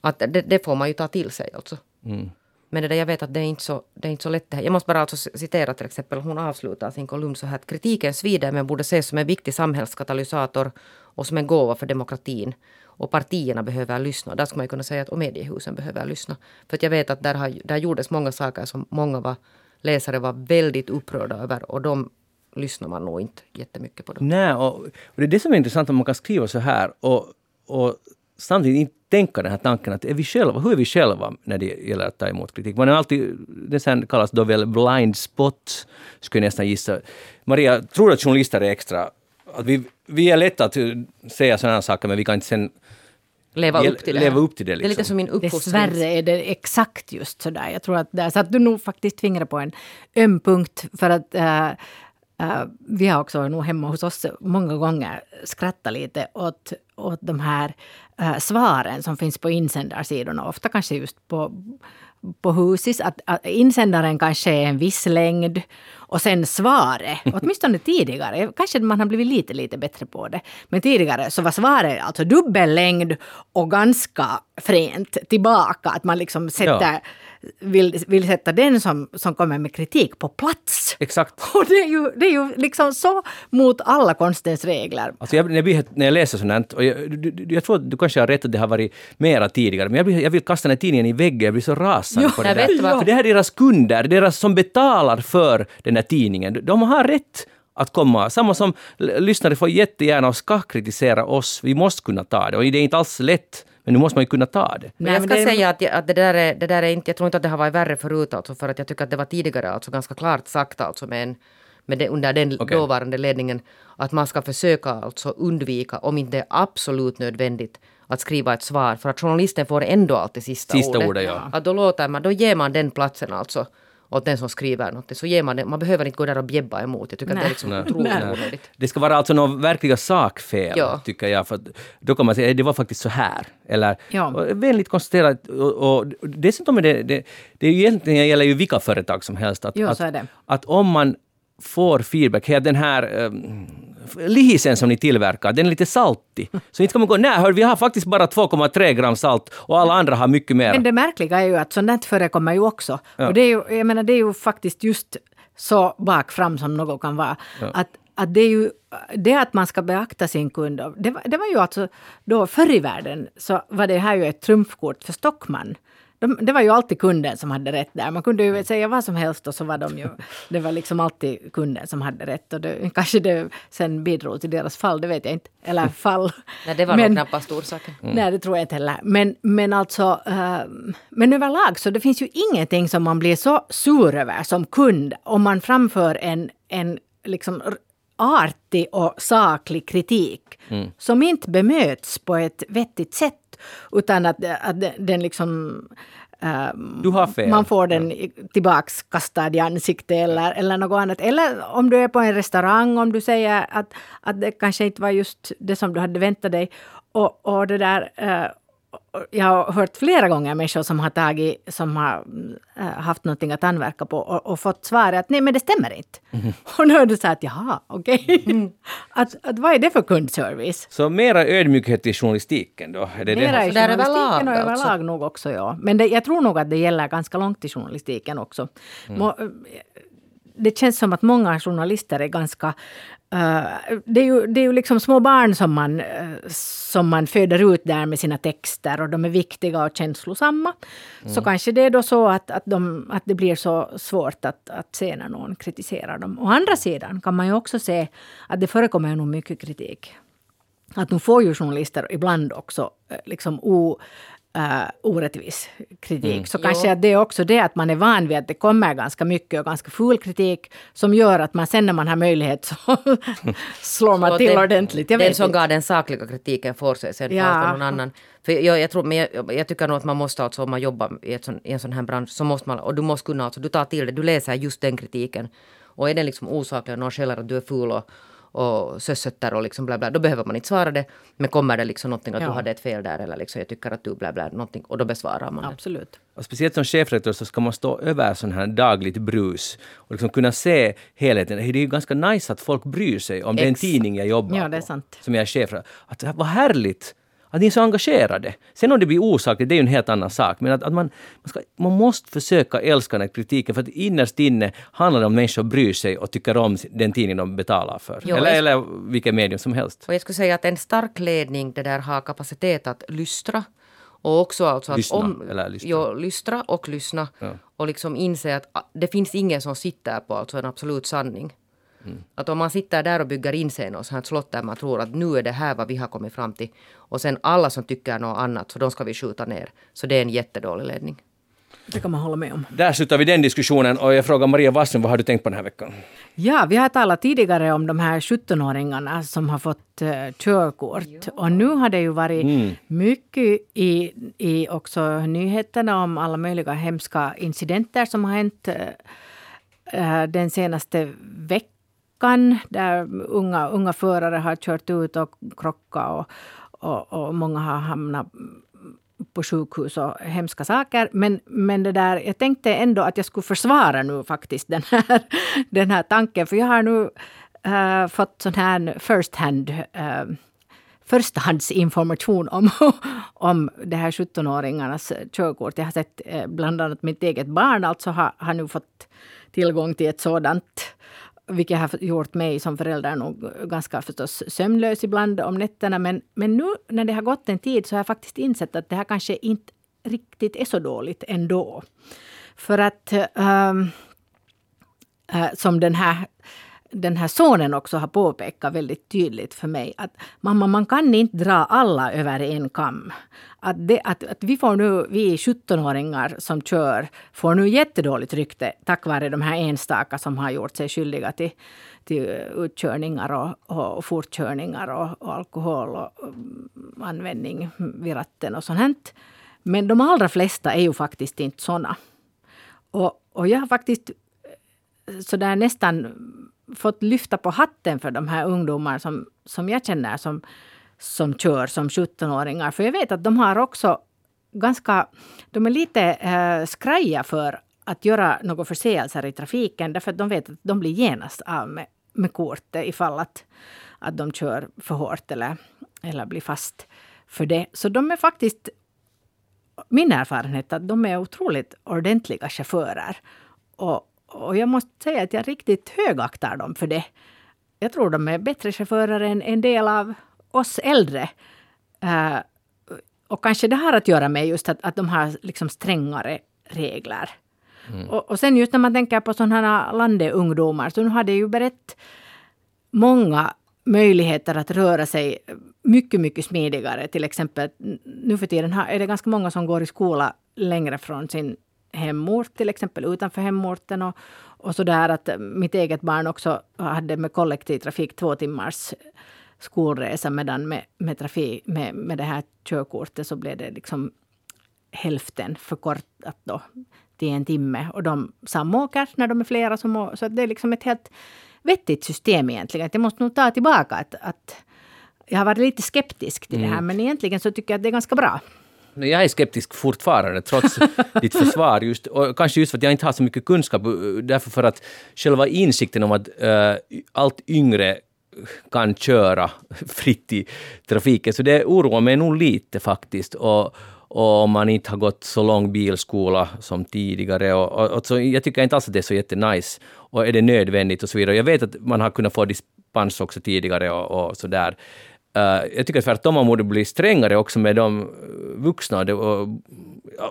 B: Att det, det får man ju ta till sig alltså. Mm. Men det där, jag vet att det är inte så, det är inte så lätt det här. Jag måste bara alltså citera till exempel, hon avslutar sin kolumn så här att kritiken svider men borde ses som en viktig samhällskatalysator och som en gåva för demokratin. Och partierna behöver lyssna. Där skulle man kunna säga att och mediehusen behöver lyssna. För att jag vet att där, har, där gjordes många saker som många var, läsare var väldigt upprörda över och de lyssnar man nog inte jättemycket på. Dem.
A: Nej, och, och det är det som är intressant om man kan skriva så här och, och samtidigt inte tänka den här tanken att är vi själva, hur är vi själva när det gäller att ta emot kritik? Man är alltid, det sen kallas då väl blind spot, skulle jag nästan gissa. Maria, tror du att journalister är extra, att vi, vi är lätta att säga sådana saker men vi kan inte sen
B: leva upp till det.
A: Leva upp till det, liksom.
B: det är lite som min
C: Dessvärre är det exakt just sådär. Jag tror att där satt du nog faktiskt fingret på en öm punkt. För att äh, äh, vi har också nog hemma hos oss många gånger skrattat lite åt, åt de här äh, svaren som finns på insändarsidorna. Ofta kanske just på på Husis att, att insändaren kanske är en viss längd och sen svaret, åtminstone tidigare, kanske man har blivit lite, lite bättre på det, men tidigare så var svaret alltså dubbel längd och ganska fränt tillbaka, att man liksom sätter ja vill, vill sätta den som, som kommer med kritik på plats.
A: Exakt.
C: Och det är ju, det är ju liksom så mot alla konstens regler.
A: Alltså jag, när, jag blir, när jag läser sånt och jag, du, jag tror att du kanske har rätt att det har varit mera tidigare, men jag, blir, jag vill kasta den här tidningen i väggen, jag blir så rasande på det där. För det här är deras kunder, deras som betalar för den här tidningen. De har rätt att komma. Samma som lyssnare får jättegärna och ska kritisera oss. Vi måste kunna ta det. Och det är inte alls lätt men nu måste man ju kunna ta det.
B: Men jag ska det... säga att, att det, där är, det där är inte, jag tror inte att det har varit värre förut alltså för att jag tycker att det var tidigare alltså ganska klart sagt alltså med en med det, under den okay. dåvarande ledningen att man ska försöka alltså undvika, om inte det är absolut nödvändigt, att skriva ett svar. För att journalisten får ändå alltid sista,
A: sista
B: ordet.
A: ordet ja.
B: Att då, låter man, då ger man den platsen alltså åt den som skriver något. Så ger man det, man behöver inte gå där och bjäbba emot. Jag tycker Nej. att det är liksom otroligt onödigt.
A: Det ska vara alltså några verkliga sakfel, ja. tycker jag. För då kan man säga att det var faktiskt så här. Eller ja. vänligt konstaterat. Och, och dessutom är det, det, det är ju egentligen gäller ju vilka företag som helst. Att,
C: jo,
A: att,
C: att,
A: om man får feedback, här, den här lisen som ni tillverkar, den är lite saltig. Så inte kan man gå, nej hör, vi har faktiskt bara 2,3 gram salt och alla andra har mycket mer.
C: Men det märkliga är ju att sånt förekommer ju också. Ja. Och det är ju, jag menar, det är ju faktiskt just så bakfram som något kan vara. Ja. Att, att det är ju det att man ska beakta sin kund. Det var, det var ju alltså då förr i världen så var det här ju ett trumfkort för Stockman de, det var ju alltid kunden som hade rätt där. Man kunde ju säga vad som helst och så var de ju... Det var liksom alltid kunden som hade rätt. Och det, kanske det sen bidrog till deras fall, det vet jag inte. Eller fall.
B: nej, det var men, nog knappast orsaken.
C: Mm. Nej, det tror jag inte heller. Men, men alltså... Uh, men överlag så det finns ju ingenting som man blir så sur över som kund om man framför en, en liksom artig och saklig kritik mm. som inte bemöts på ett vettigt sätt utan att, att den liksom
A: Uh,
C: man får den tillbaks kastad i ansiktet eller, eller något annat. Eller om du är på en restaurang, om du säger att, att det kanske inte var just det som du hade väntat dig. Och, och det där, uh, jag har hört flera gånger människor som har, tagit, som har äh, haft någonting att anverka på och, och, fått svaret att nej men det stämmer inte. Mm. Och är det så att jaha, okej. Okay. Mm. att, att, vad är det för kundservice?
A: Så mera ödmjukhet i journalistiken då?
C: Är det mera det? i journalistiken och överlag alltså. nog också ja. Men det, jag tror nog att det gäller ganska långt i journalistiken också. Mm. Det känns som att många journalister är ganska Uh, det, är ju, det är ju liksom små barn som man, uh, som man föder ut där med sina texter och de är viktiga och känslosamma. Mm. Så kanske det är då så att, att, de, att det blir så svårt att, att se när någon kritiserar dem. Å andra sidan kan man ju också se att det förekommer nog mycket kritik. Att nu får ju journalister ibland också uh, liksom o, uh, orättvis kritik. Mm. Så kanske att det är också det att man är van vid att det kommer ganska mycket och ganska full kritik som gör att man sen när man har möjlighet så slår man så till den, ordentligt.
B: Jag den som gav den sakliga kritiken får sig sen ja. någon annan. För jag, jag, tror, men jag, jag, tycker nog att man måste alltså om man jobbar i, sån, i en sån här bransch så måste man, och du måste kunna alltså, du tar till det, du läser just den kritiken. Och är den liksom osaklig och någon skäller att du är ful och och sösötter och liksom bla bla, då behöver man inte svara det. Men kommer det liksom någonting att ja. du hade ett fel där eller liksom jag tycker att du bla bla någonting och då besvarar man
C: Absolut.
B: det.
A: Och speciellt som chefredaktör så ska man stå över sån här dagligt brus och liksom kunna se helheten. Det är ju ganska nice att folk bryr sig om Ex. den tidning jag jobbar
C: ja, det är sant.
A: på, som jag är chef för. Att, vad härligt Att ni är så engagerade. Sen om det blir osakligt, det är ju en helt annan sak. Men att, att man, man, ska, man måste försöka älska den kritiken, för att innerst inne handlar det om människor bryr sig och tycker om den tidning de betalar för.
B: Jo,
A: eller,
B: jag-
A: eller vilket medium som helst.
B: Och jag skulle säga att en stark ledning det där har kapacitet att lystra. Och också alltså att
A: Lyssna,
B: om,
A: eller lystra.
B: Jo, lystra och lyssna. Och liksom inse att ah, det finns ingen som sitter på alltså en absolut sanning.
A: Mm.
B: Att om man sitter där och bygger in sig i något sånt slott där man tror att nu är det här vad vi har kommit fram till. Och sen alla som tycker något annat, så de ska vi skjuta ner. Så det är en jättedålig ledning.
C: Det kan man hålla med om.
A: Där slutar vi den diskussionen och jag frågar Maria Wasslund, vad har du tänkt på den här veckan?
C: Ja, vi har talat tidigare om de här 17-åringarna som har fått uh, körkort. Och nu har det ju varit mycket i, i också nyheterna om alla möjliga hemska incidenter som har hänt uh, den senaste veckan. Där unga, unga förare har kört ut och krockat och, och, och många har hamnat på sjukhus och hemska saker. Men, men det där, jag tänkte ändå att jag skulle försvara nu faktiskt den här, den här tanken. För jag har nu äh, fått sån här first hand äh, förstahandsinformation om, om det här 17-åringarnas körkort. Jag har sett eh, bland annat mitt eget barn alltså har, har nu fått tillgång till ett sådant vilket har gjort mig som förälder nog ganska förstås sömnlös ibland om nätterna. Men, men nu när det har gått en tid så har jag faktiskt insett att det här kanske inte riktigt är så dåligt ändå. För att ähm, äh, som den här den här sonen också har påpekat väldigt tydligt för mig att mamma, man kan inte dra alla över en kam. Att, det, att, att vi får nu, vi 17-åringar som kör, får nu jättedåligt rykte tack vare de här enstaka som har gjort sig skyldiga till, till utkörningar och, och, och fortkörningar och, och alkohol och, och användning vid ratten och sånt. här. Men de allra flesta är ju faktiskt inte såna. Och, och jag har faktiskt eh, sådär nästan fått lyfta på hatten för de här ungdomarna som, som jag känner som, som kör som 17-åringar. För jag vet att de har också ganska... De är lite eh, skraja för att göra några förseelser i trafiken därför att de vet att de blir genast av med, med kortet ifall att, att de kör för hårt eller, eller blir fast för det. Så de är faktiskt min erfarenhet är att de är otroligt ordentliga chaufförer. Och, och jag måste säga att jag riktigt högaktar dem för det. Jag tror de är bättre chaufförer än en del av oss äldre. Uh, och kanske det har att göra med just att, att de har liksom strängare regler. Mm. Och, och sen just när man tänker på sådana här landeungdomar, så nu har det ju berättat många möjligheter att röra sig mycket, mycket smidigare. Till exempel nu för tiden är det ganska många som går i skola längre från sin hemort, till exempel utanför hemorten. Och, och så där att mitt eget barn också hade med kollektivtrafik två timmars skolresa medan med, med, trafik, med, med det här körkortet så blev det liksom hälften förkortat då till en timme. Och de samåker när de är flera. Som, så det är liksom ett helt vettigt system egentligen. Att jag måste nog ta tillbaka att, att jag har varit lite skeptisk till det här men egentligen så tycker jag att det är ganska bra.
A: Jag är skeptisk fortfarande, trots ditt försvar. Just, och kanske just för att jag inte har så mycket kunskap, eh, därför för att själva insikten om att uh, allt yngre kan köra fritt i trafiken, så det oroar mig nog lite faktiskt. Och, och om man inte har gått så lång bilskola som tidigare. Och, och, och så jag tycker inte alls att det är så jättenice. Och är det nödvändigt och så vidare. Jag vet att man har kunnat få dispens också tidigare och, och så där. Uh, jag tycker tvärtom man borde bli strängare också med de vuxna. Och,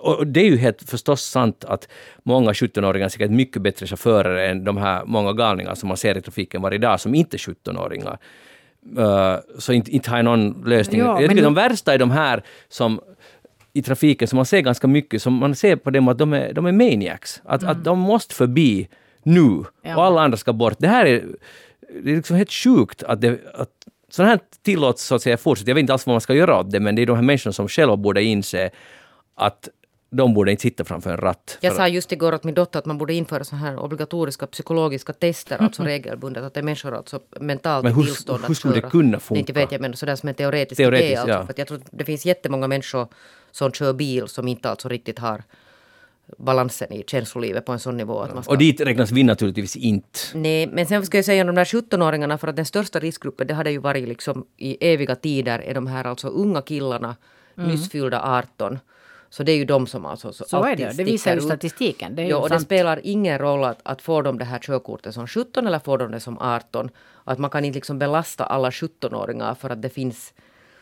A: och det är ju helt förstås sant att många 17-åringar är säkert mycket bättre chaufförer än de här många galningar som man ser i trafiken varje dag som inte är 17-åringar. Uh, så inte, inte har jag någon lösning.
C: Ja,
A: jag
C: men
A: tycker
C: nu-
A: de värsta är de här som i trafiken som man ser ganska mycket, som man ser på dem att de är, de är maniacs. Att, att de måste förbi nu
C: Ja.
A: och alla andra ska bort. Det här är, det är liksom helt sjukt att, det, att sånt här tillåts så att säga fortsätta. Jag vet inte alls vad man ska göra åt det, men det är de här människorna som själva borde inse att de borde inte sitta framför en ratt.
B: Jag sa just igår åt min dotter att man borde införa så här obligatoriska psykologiska tester, alltså regelbundet. Att det är människor alltså mentalt
A: Men hur-
B: tillstånd
A: hur skulle det kunna funka?
B: Inte vet jag, men sådär som en teoretisk
A: Teoretiskt,
B: idé. Alltså,
A: ja.
B: för jag tror att det finns jättemånga människor som kör bil som inte alltså riktigt har balansen i känslolivet på en sån nivå att man ska...
A: Och dit räknas vi naturligtvis inte.
B: Nej, men sen ska jag säga om de där 17-åringarna, för att den största riskgruppen, det hade ju varit liksom i eviga tider, är de här alltså unga killarna, nyss fyllda 18. Så det är ju de som alltså så
C: Så är det. Det visar ju statistiken. Det är ju
B: Ja, och det
C: sant.
B: spelar ingen roll att, att får de det här körkortet som 17 eller får de det som 18. Att man kan inte liksom belasta alla 17-åringar för att det finns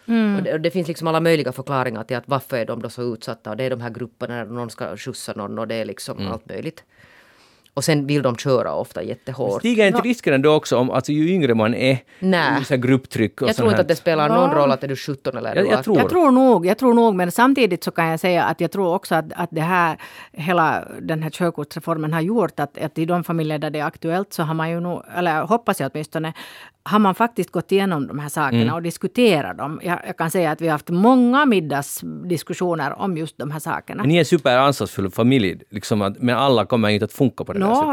C: Mm.
B: och det, och det finns liksom alla möjliga förklaringar till att varför är de då så utsatta. Och det är de här grupperna när någon ska skjutsa någon och det är liksom
C: Mm.
B: allt möjligt. Och sen vill de köra ofta jättehårt.
A: Stiger inte risken ändå också om, alltså ju yngre man är,
B: Nej.
A: ju så här grupptryck och
B: Jag tror inte
A: här.
B: att det spelar någon roll att är du 17 eller är
A: Jag-
B: du
A: jag
B: 18.
A: tror-
C: Jag tror nog, jag tror nog, men samtidigt så kan jag säga att jag tror också att, att det här, hela den här körkortsreformen har gjort att, att i de familjer där det är aktuellt så har man ju nog, eller hoppas jag åtminstone, har man faktiskt gått igenom de här sakerna
A: Mm.
C: och diskuterat dem. Jag, jag kan säga att vi har haft många middagsdiskussioner om just de här sakerna.
A: Men ni är en superansvarsfull familj, liksom att, men alla kommer inte att funka på det där sättet.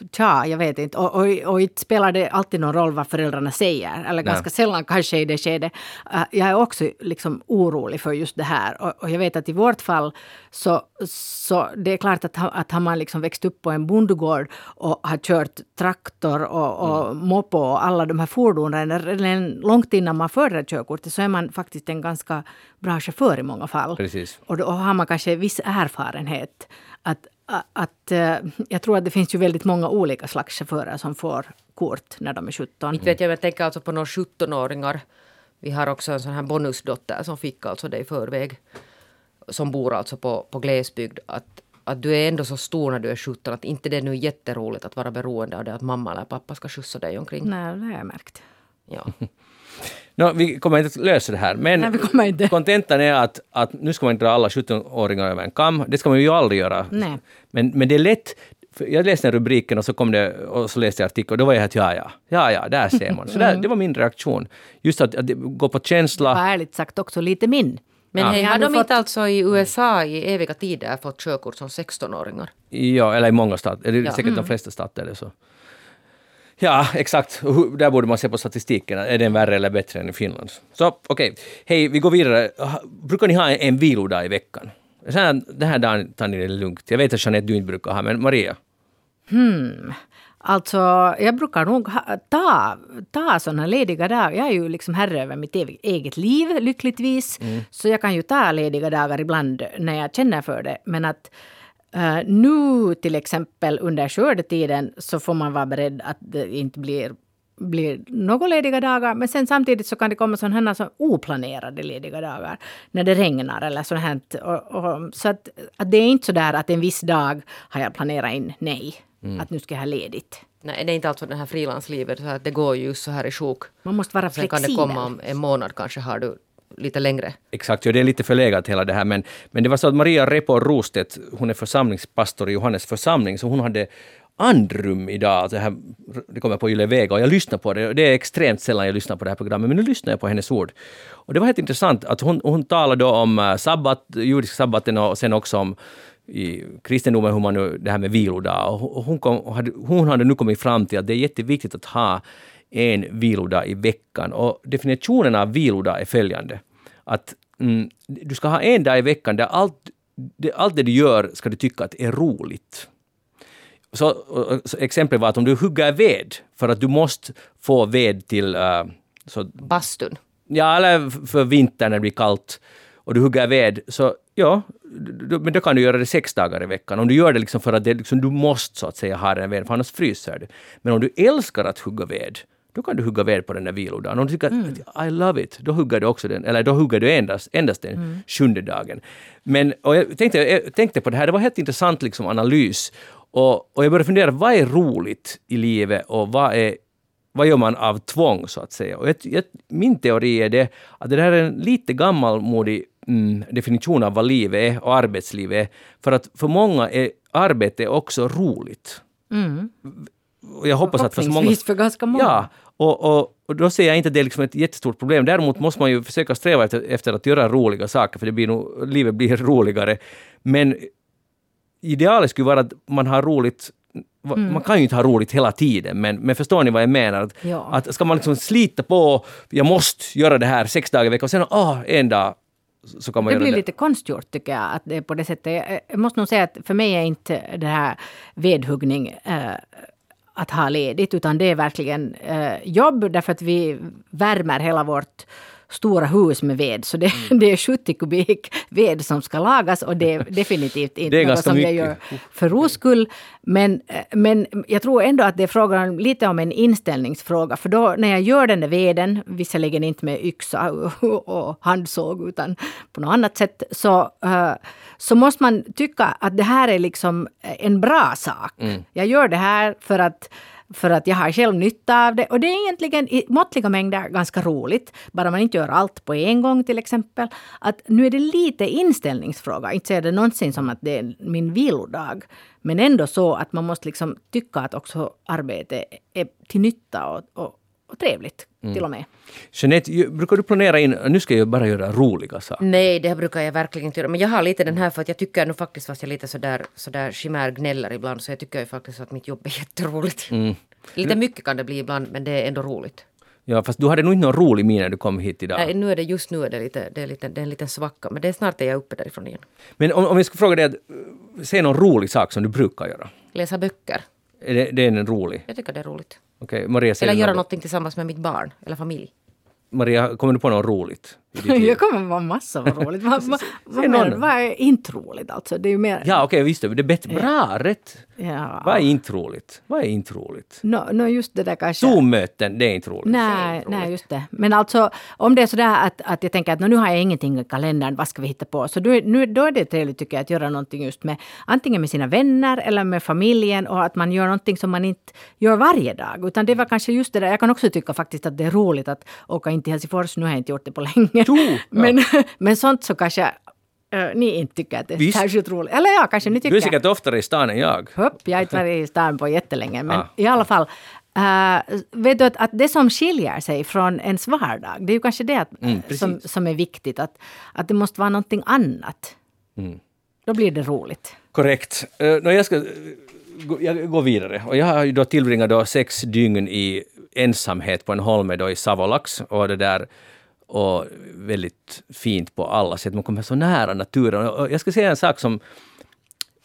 C: Nå, tja, jag vet inte. Och, och, och inte spelar det alltid någon roll vad föräldrarna säger. Eller ganska sällan kanske i det skedet. Uh, jag är också liksom orolig för just det här. Och, och jag vet att i vårt fall så, så det är klart att, att har man liksom växt upp på en bondgård och har kört traktor och, och moppo och alla de här fordonen redan långt innan man det här körkortet så är man faktiskt en ganska bra chaufför i många fall.
A: Precis.
C: Och då har man kanske viss erfarenhet. Att, att, eh, jag tror att det finns ju väldigt många olika slags chaufförer som får kort när de är 17.
B: Inte vet jag, men jag tänker alltså på några 17-åringar. Vi har också en sån här bonusdotter som fick alltså det i förväg. Som bor alltså på, på glesbygd. Att, att du är ändå så stor när du är 17 att inte det är nu jätteroligt att vara beroende av det att mamma eller pappa ska skjutsa dig omkring.
C: Nej, det har jag märkt.
B: Ja.
A: Nå, vi kommer inte att lösa det här, men
C: Nej, vi kommer inte.
A: kontentan är att, att nu ska man inte dra alla 17-åringar över en kam. Det ska man ju aldrig göra.
C: Nej.
A: Men, men det är lätt. Jag läste den rubriken och så kom det och så läste jag artikeln och då var jag helt ja, ja, ja, ja, där ser man. Så där, det var min reaktion. Just att, att det går på känsla.
C: Och ärligt sagt också lite min.
B: Men
A: Ja.
B: hej, har de
C: fått-
B: inte alltså i USA i eviga tider fått körkort som 16-åringar?
A: Ja, eller i många stater, eller
B: Ja.
A: säkert de flesta stater eller så. Ja, exakt. Där borde man se på statistiken. Är den värre eller bättre än i Finland? Så okej, hej, vi går vidare. Brukar ni ha en, en vilodag i veckan? Så här, den här dagen tar ni det lugnt. Jag vet att Jeanette, du inte brukar ha, men Maria?
C: Alltså, jag brukar nog ha, ta, ta sådana lediga dagar. Jag är ju liksom herre över mitt eget, liv, lyckligtvis. Så jag kan ju ta lediga dagar ibland när jag känner för det. Men att eh, nu till exempel under skördetiden så får man vara beredd att det inte blir blir några lediga dagar, men sen samtidigt så kan det komma sådana här så oplanerade lediga dagar. När det regnar eller sånt här. Och, och, så att, att det är inte så där att en viss dag har jag planerat in, nej. Att nu ska jag ha ledigt.
B: Nej, det är inte alltså det här frilanslivet, så att det går ju så här i sjok.
C: Man måste vara
B: Sen kan det
C: flexibel.
B: komma om en månad kanske har du lite längre.
A: Exakt, ja, det är lite förlegat hela det här, men, men det var så att Maria Repo Rostedt, hon är församlingspastor i Johannes församling, så hon hade andrum idag. Det, här, det kommer på Yle Vega och jag lyssnar på det. Det är extremt sällan jag lyssnar på det här programmet, men nu lyssnar jag på hennes ord. Och det var helt intressant att hon, hon talade om eh, sabbat, judisk sabbaten och sen också om i kristendomen hur man nu, det här med vilodag. Och hon- kom, hade, hon hade nu kommit fram till att det är jätteviktigt att ha en vilodag i veckan. Och definitionen av vilodag är följande. Att mm, du ska ha en dag i veckan där allt det, allt det du gör ska du tycka att är roligt. Så, så exempel var att om du hugger ved för att du måste få ved till eh, så
B: Bastun.
A: Ja, eller för vintern när det blir kallt och du hugger ved, så ja, men då kan du göra det sex dagar i veckan. Om du gör det liksom för att det, liksom, du måste så att säga ha den veden, för annars fryser du. Men om du älskar att hugga ved, då kan du hugga ved på den där vilodagen. Om du tycker att I love it, då hugger du också den, eller då hugger du endast, endast den sjunde dagen. Men, och jag tänkte, jag tänkte på det här, det var helt intressant liksom analys. Och, och jag började fundera, vad är roligt i livet och vad är vad gör man av tvång så att säga? Och jag, jag, min teori är det att det här är en lite gammalmodig mm, definition av vad livet är och arbetslivet är. För att för många är arbete också roligt. Och jag hoppas att för så många...
C: För ganska många.
A: Ja, och, och, och då ser jag inte att det är liksom ett jättestort problem. Däremot måste man ju försöka sträva efter, efter att göra roliga saker, för det blir nog, livet blir roligare. Men idealet skulle vara att man har roligt va- Man kan ju inte ha roligt hela tiden, men, men förstår ni vad jag menar? Att,
C: Ja.
A: att ska man liksom slita på, jag måste göra det här sex dagar i veckan och sen ah, en dag så kan man
C: Det blir
A: det.
C: lite konstgjort tycker jag. Att det är på det sättet. Jag- måste nog säga att för mig är inte det här vedhuggning eh, att ha ledigt. Utan det är verkligen eh, jobb därför att vi värmer hela vårt stora hus med ved. Så det,
A: Mm.
C: det är 70 kubik ved som ska lagas och det är definitivt inte
A: är
C: något som jag
A: mycket.
C: gör för ros skull. Men, eh, men jag tror ändå att det är frågan lite om en inställningsfråga. För då när jag gör den där veden, visserligen inte med yxa och, och handsåg utan på något annat sätt, så, eh, så måste man tycka att det här är liksom en bra sak. Jag gör det här för att för att jag har själv nytta av det. Och det är egentligen i måttliga mängder ganska roligt. Bara man inte gör allt på en gång till exempel. Att nu är det lite inställningsfråga. Inte säger det någonsin som att det är min vilodag. Men ändå så att man måste liksom tycka att också arbete är till nytta och, och, och trevligt till och med.
A: Jeanette, brukar du planera in, nu ska jag bara göra roliga saker.
B: Nej, det brukar jag verkligen inte göra. Men jag har lite den här för att jag tycker nu faktiskt, fast jag lite sådär, sådär chimär gnäller ibland, så jag tycker ju faktiskt att mitt jobb är jätteroligt. Lite mycket kan det bli ibland, men det är ändå roligt.
A: Ja, fast du hade nog inte någon rolig min när du kom hit idag.
B: Nej, nu är det just nu är det lite, det är lite, det är en liten svacka, men det är snart är jag uppe därifrån igen.
A: Men om, om jag ska fråga dig, att, eh, säg någon rolig sak som du brukar göra.
B: Läsa böcker.
A: Är det, det är en rolig?
B: Jag tycker det är roligt.
A: Okej, säger
B: Eller göra någonting tillsammans med mitt barn eller familj.
A: Maria, kommer du på något roligt?
C: Jag kommer vara massa vad roligt. Vad, vad, vad, menar- vad är inte roligt alltså? Det är ju mer...
A: Ja, okej, visst det. Är bättre. Bra, rätt.
C: Ja.
A: Vad är inte roligt? Vad är inte roligt?
C: No, no, just det där kanske.
A: Zoom-möten, det är inte roligt.
C: Nej, nej, just det. Men alltså om det är sådär att, att jag tänker att "Nå, nu har jag ingenting i kalendern, vad ska vi hitta på? Så då, nu, då är det trevligt tycker jag att göra någonting just med antingen med sina vänner eller med familjen och att man gör någonting som man inte gör varje dag. Utan det var kanske just det där, jag kan också tycka faktiskt att det är roligt att åka in till Helsingfors, nu har jag inte gjort det på länge.
A: Jo, ja.
C: men, men sånt så kanske äh, ni inte tycker att det är
A: Visst.
C: särskilt roligt. Eller ja, kanske ni tycker.
A: Du är säkert oftare i stan än jag.
C: Hopp, jag har inte varit i stan på jättelänge. Men
A: Ah.
C: i alla fall. Uh, vet du att, att det som skiljer sig från ens vardag, det är ju kanske det att,
A: Mm, precis.
C: som, som är viktigt. Att, att det måste vara någonting annat.
A: Mm.
C: Då blir det roligt.
A: Korrekt. Uh, no, jag, ska, eh, jag går vidare. Och jag har ju då tillbringat då sex dygn i ensamhet på en holme då i Savolax. Och det där och väldigt fint på alla sätt. Man kommer så nära naturen. Och jag ska säga en sak som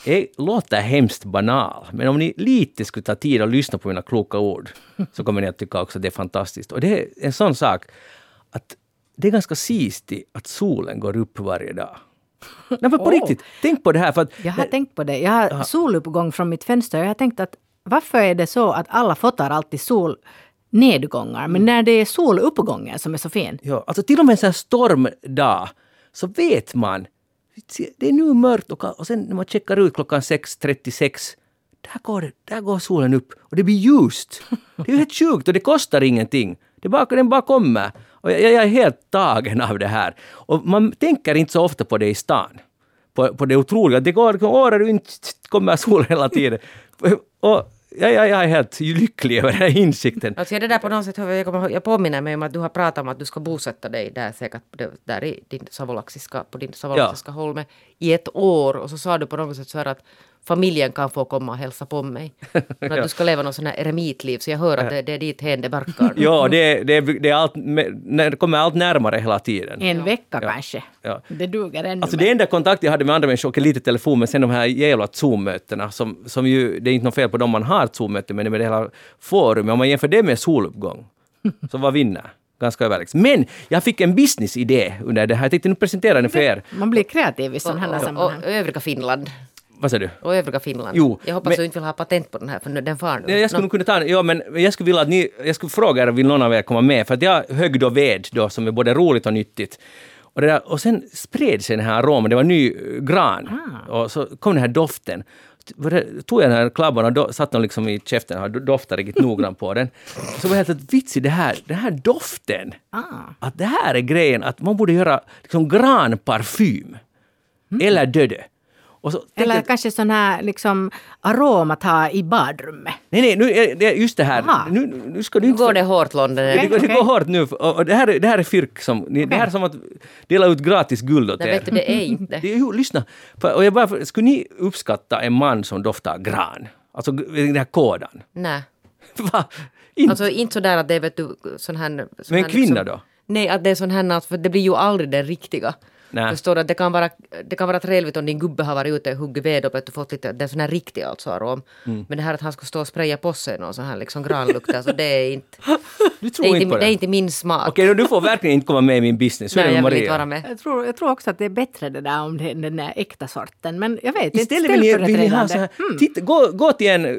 A: är, låter hemskt banal, men om ni lite skulle ta tid och lyssna på mina kloka ord så kommer ni att tycka också att det är fantastiskt. Och det är en sån sak att det är ganska sistigt att solen går upp varje dag. Nej, men på
C: Åh.
A: riktigt, tänk på det här. För att,
C: Jag har tänkt på det. Jag har soluppgång från mitt fönster. Jag har tänkt att varför är det så att alla fotar alltid solnedgångar, men när det är soluppgången som är så fin.
A: Ja, alltså till och med en sån här stormdag så vet man. Det är nu mörkt och, och sen när man checkar ut klockan 6.36 där går, det, där går solen upp och det blir ljust. Det är ju helt sjukt och det kostar ingenting. Det bara, den bara kommer. Och jag, jag är helt tagen av det här. Och man tänker inte så ofta på det i stan. På, på det otroliga. Det går året runt, kommer sol hela tiden. Och jag, jag, jag är helt lycklig över den här insikten.
B: Alltså det där på något sätt, jag, kommer, jag påminner mig om att du har pratat om att du ska bosätta dig där säkert där i din savolaxiska, på din savolaxiska holme i ett år och så sa du på något sätt så här att familjen kan få komma och hälsa på mig. Men att du ska leva något sånt här eremitliv så jag hör att det, det är dit hen det barkar.
A: Ja, det, det, det, är allt, det kommer allt närmare hela tiden.
C: En vecka kanske.
A: Ja.
C: Det duger ännu.
A: Alltså det enda kontakt jag hade med andra människor, okej lite telefon, men sen de här jävla Zoom-mötena som, som ju, det är inte något fel på dem man har ett Zoom-möte med, med det hela forumet. Om man jämför det med soluppgång, så vad vinner? Ganska överlägset. Men jag fick en business-idé under det här. Jag tänkte nu presentera den för er.
C: Man blir kreativ i sådana här
B: och,
C: sammanhang.
B: och övriga Finland.
A: Vad säger du?
B: Och övriga Finland.
A: Jo,
B: jag hoppas
A: men-
B: du inte vill ha patent på den här för den far nu.
A: Ja, jag skulle nog kunna ta den. Ja, men jag skulle vilja att ni, jag skulle fråga er, vill någon av er komma med? För att jag högg då ved då som är både roligt och nyttigt. Och, det där, och sen spred sig den här aromen, det var ny eh, gran. Och så kom den här doften. Tog jag den här klabban och do, satt den liksom i käften och doftade riktigt noggrant på den. Så var jag helt att vitsig, det här, den här doften.
C: Ah.
A: Att det här är grejen, att man borde göra liksom granparfym. Eller döde. Och så
C: Eller
A: jag-
C: kanske sån här liksom arom att ha i badrummet.
A: Nej, nej, nu är det just det här.
C: Aha.
A: Nu, nu ska du
B: Nu
A: inte...
B: går det hårt London.
A: Det, går, det
C: Okej.
A: går hårt nu. Och det, här, är- det här är fyrk som... ni- Det här är som att dela ut gratis guld åt er.
B: vet du, det är inte.
A: Det jo, lyssna. Och jag bara, skulle ni uppskatta en man som doftar gran? Alltså den här kodan.
B: Nej.
A: Va? Inte?
B: Alltså inte sådär att det är vet du sån här... Sån
A: Men
B: här
A: kvinna
B: liksom,
A: då?
B: Nej, att det är sån här att för det blir ju aldrig den riktiga.
A: Nej.
B: Förstår du? Det kan, vara, det kan vara trevligt om din gubbe har varit ute och huggit ved och att du fått lite, det är sån här riktig alltså arom.
A: Mm.
B: Men det här att han skulle stå och spraya på sig någon sån här liksom granlukt, alltså det är inte,
A: Du
B: det
A: tror
B: är
A: inte på
B: det är
A: det?
B: inte min smak.
A: Okej, då du får verkligen inte komma med i min business.
B: Nej,
A: det
B: jag vill inte vara med.
C: Jag tror, jag tror också att det är bättre det där om det är den där äkta sorten. Men jag vet inte.
A: Istället vill ni, vill ni ha så här,
C: ställföreträdande.
A: titta, gå, gå till en eh,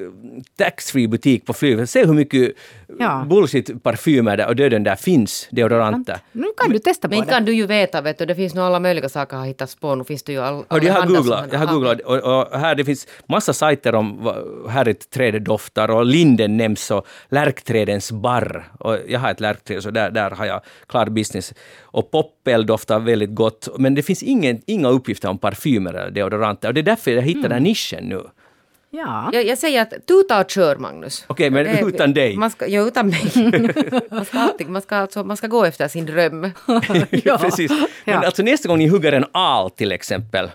A: taxfree butik på flyget, se hur mycket
C: Ja.
A: bullshit-parfymer där och döden där finns, deodoranter.
C: Nu kan du testa
B: Men
C: på
B: inte
C: det.
B: kan du ju veta, vet du, det finns nog alla möjliga saker har hittats på. Nu finns det ju all,
A: Hörde, jag har googlat, jag har googlat och, och här det finns massa sajter om vad härligt trädet doftar och linden nämns och lärkträdens barr. Och jag har ett lärkträd så där, där har jag klar business. Och poppel doftar väldigt gott men det finns ingen, inga uppgifter om parfymer eller deodoranter och det är därför jag hittar den här nischen nu.
C: Ja.
B: Jag, jag säger att tuta och kör, Magnus.
A: Okej, men
B: Det är-
A: utan dig.
B: Man ska, ja, utan mig. man, ska alltid, man, ska alltså, man ska gå efter sin dröm.
A: ja. Precis. Men
C: Ja.
A: alltså nästa gång ni hugger en al till exempel,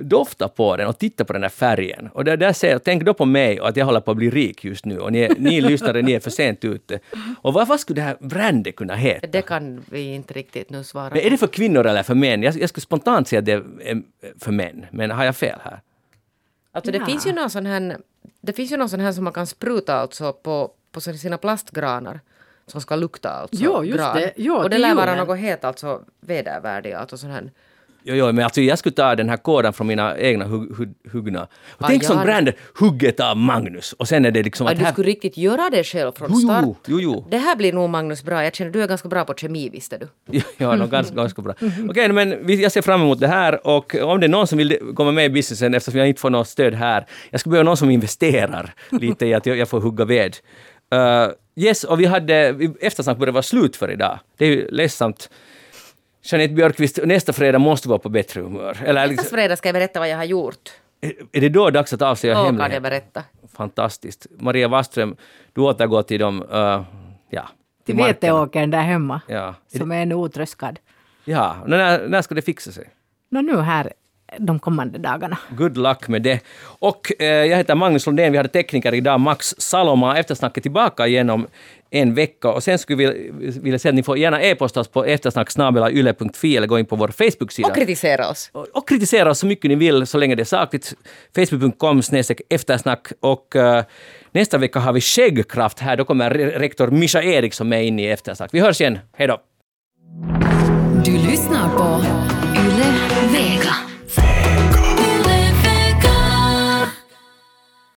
A: dofta på den och titta på den här färgen. Och där, där ser tänk då på mig och att jag håller på att bli rik just nu och ni, är- ni lyssnare, ni är för sent ute. Och vad, vad skulle det här brandet kunna heta?
B: Det kan vi inte riktigt nu svara
A: Men är det för kvinnor eller för män? Jag, jag skulle spontant säga att det är för män, men har jag fel här?
B: Alltså det
C: Ja.
B: finns ju någon sån här, det finns ju någon sån här som man kan spruta alltså på, på sina plastgranar som ska lukta alltså
C: Jo, just
B: gran.
C: det. Jo,
B: och det
C: till
B: lär vara något helt alltså vedervärdigt, alltså sån här.
A: Jo, jo, men alltså jag skulle ta den här koden från mina egna hugg, hugg, huggna. Och
B: Ah,
A: tänk
B: ja.
A: som brandet hugget av Magnus. Och sen är det liksom
B: Ja,
A: att
B: du
A: här...
B: skulle riktigt göra det själv från
A: Jo,
B: start.
A: jo, jo.
B: Det här blir nog Magnus bra. Jag känner du är ganska bra på kemi visste du.
A: Ja, no, ganska, ganska bra. Okej, men vi- jag ser fram emot det här och om det är någon som vill komma med i businessen eftersom jag inte får något stöd här, jag skulle behöva någon som investerar lite i att jag, får hugga ved. Uh, yes, och vi hade, eftersnack började vara slut för idag. Det är ju ledsamt. Jeanette Björkqvist, nästa fredag måste vara på bättre humör. Eller
B: Nästa
A: liksom,
B: fredag ska jag berätta vad jag har gjort.
A: är är det då dags att avslöja
B: Då kan jag
A: hemligheten?
B: berätta.
A: Fantastiskt. Maria Waström, du återgår till dem, uh, ja,
C: Till veteåkern där hemma.
A: Ja. Är
C: Som är ännu otröskad.
A: Ja, när, när ska det fixa sig?
C: Nå nu här de kommande dagarna.
A: Good luck med det. Och eh, jag heter Magnus Lundén, vi hade tekniker idag, Max Saloma. Eftersnacket tillbaka igen om en vecka. Och sen skulle vi vilja säga att ni får gärna e-posta oss på eftersnacksnabelayle.fi eller gå in på vår Facebook-sida.
B: Och kritisera oss.
A: och, och kritisera oss så mycket ni vill så länge det är sakligt. Facebook.com eftersnack. Och eh, nästa vecka har vi skäggkraft här. Då kommer re- rektor Mischa Eriksson med in i eftersnack. Vi hörs igen. Hej då!
D: Du lyssnar på Yle Vega.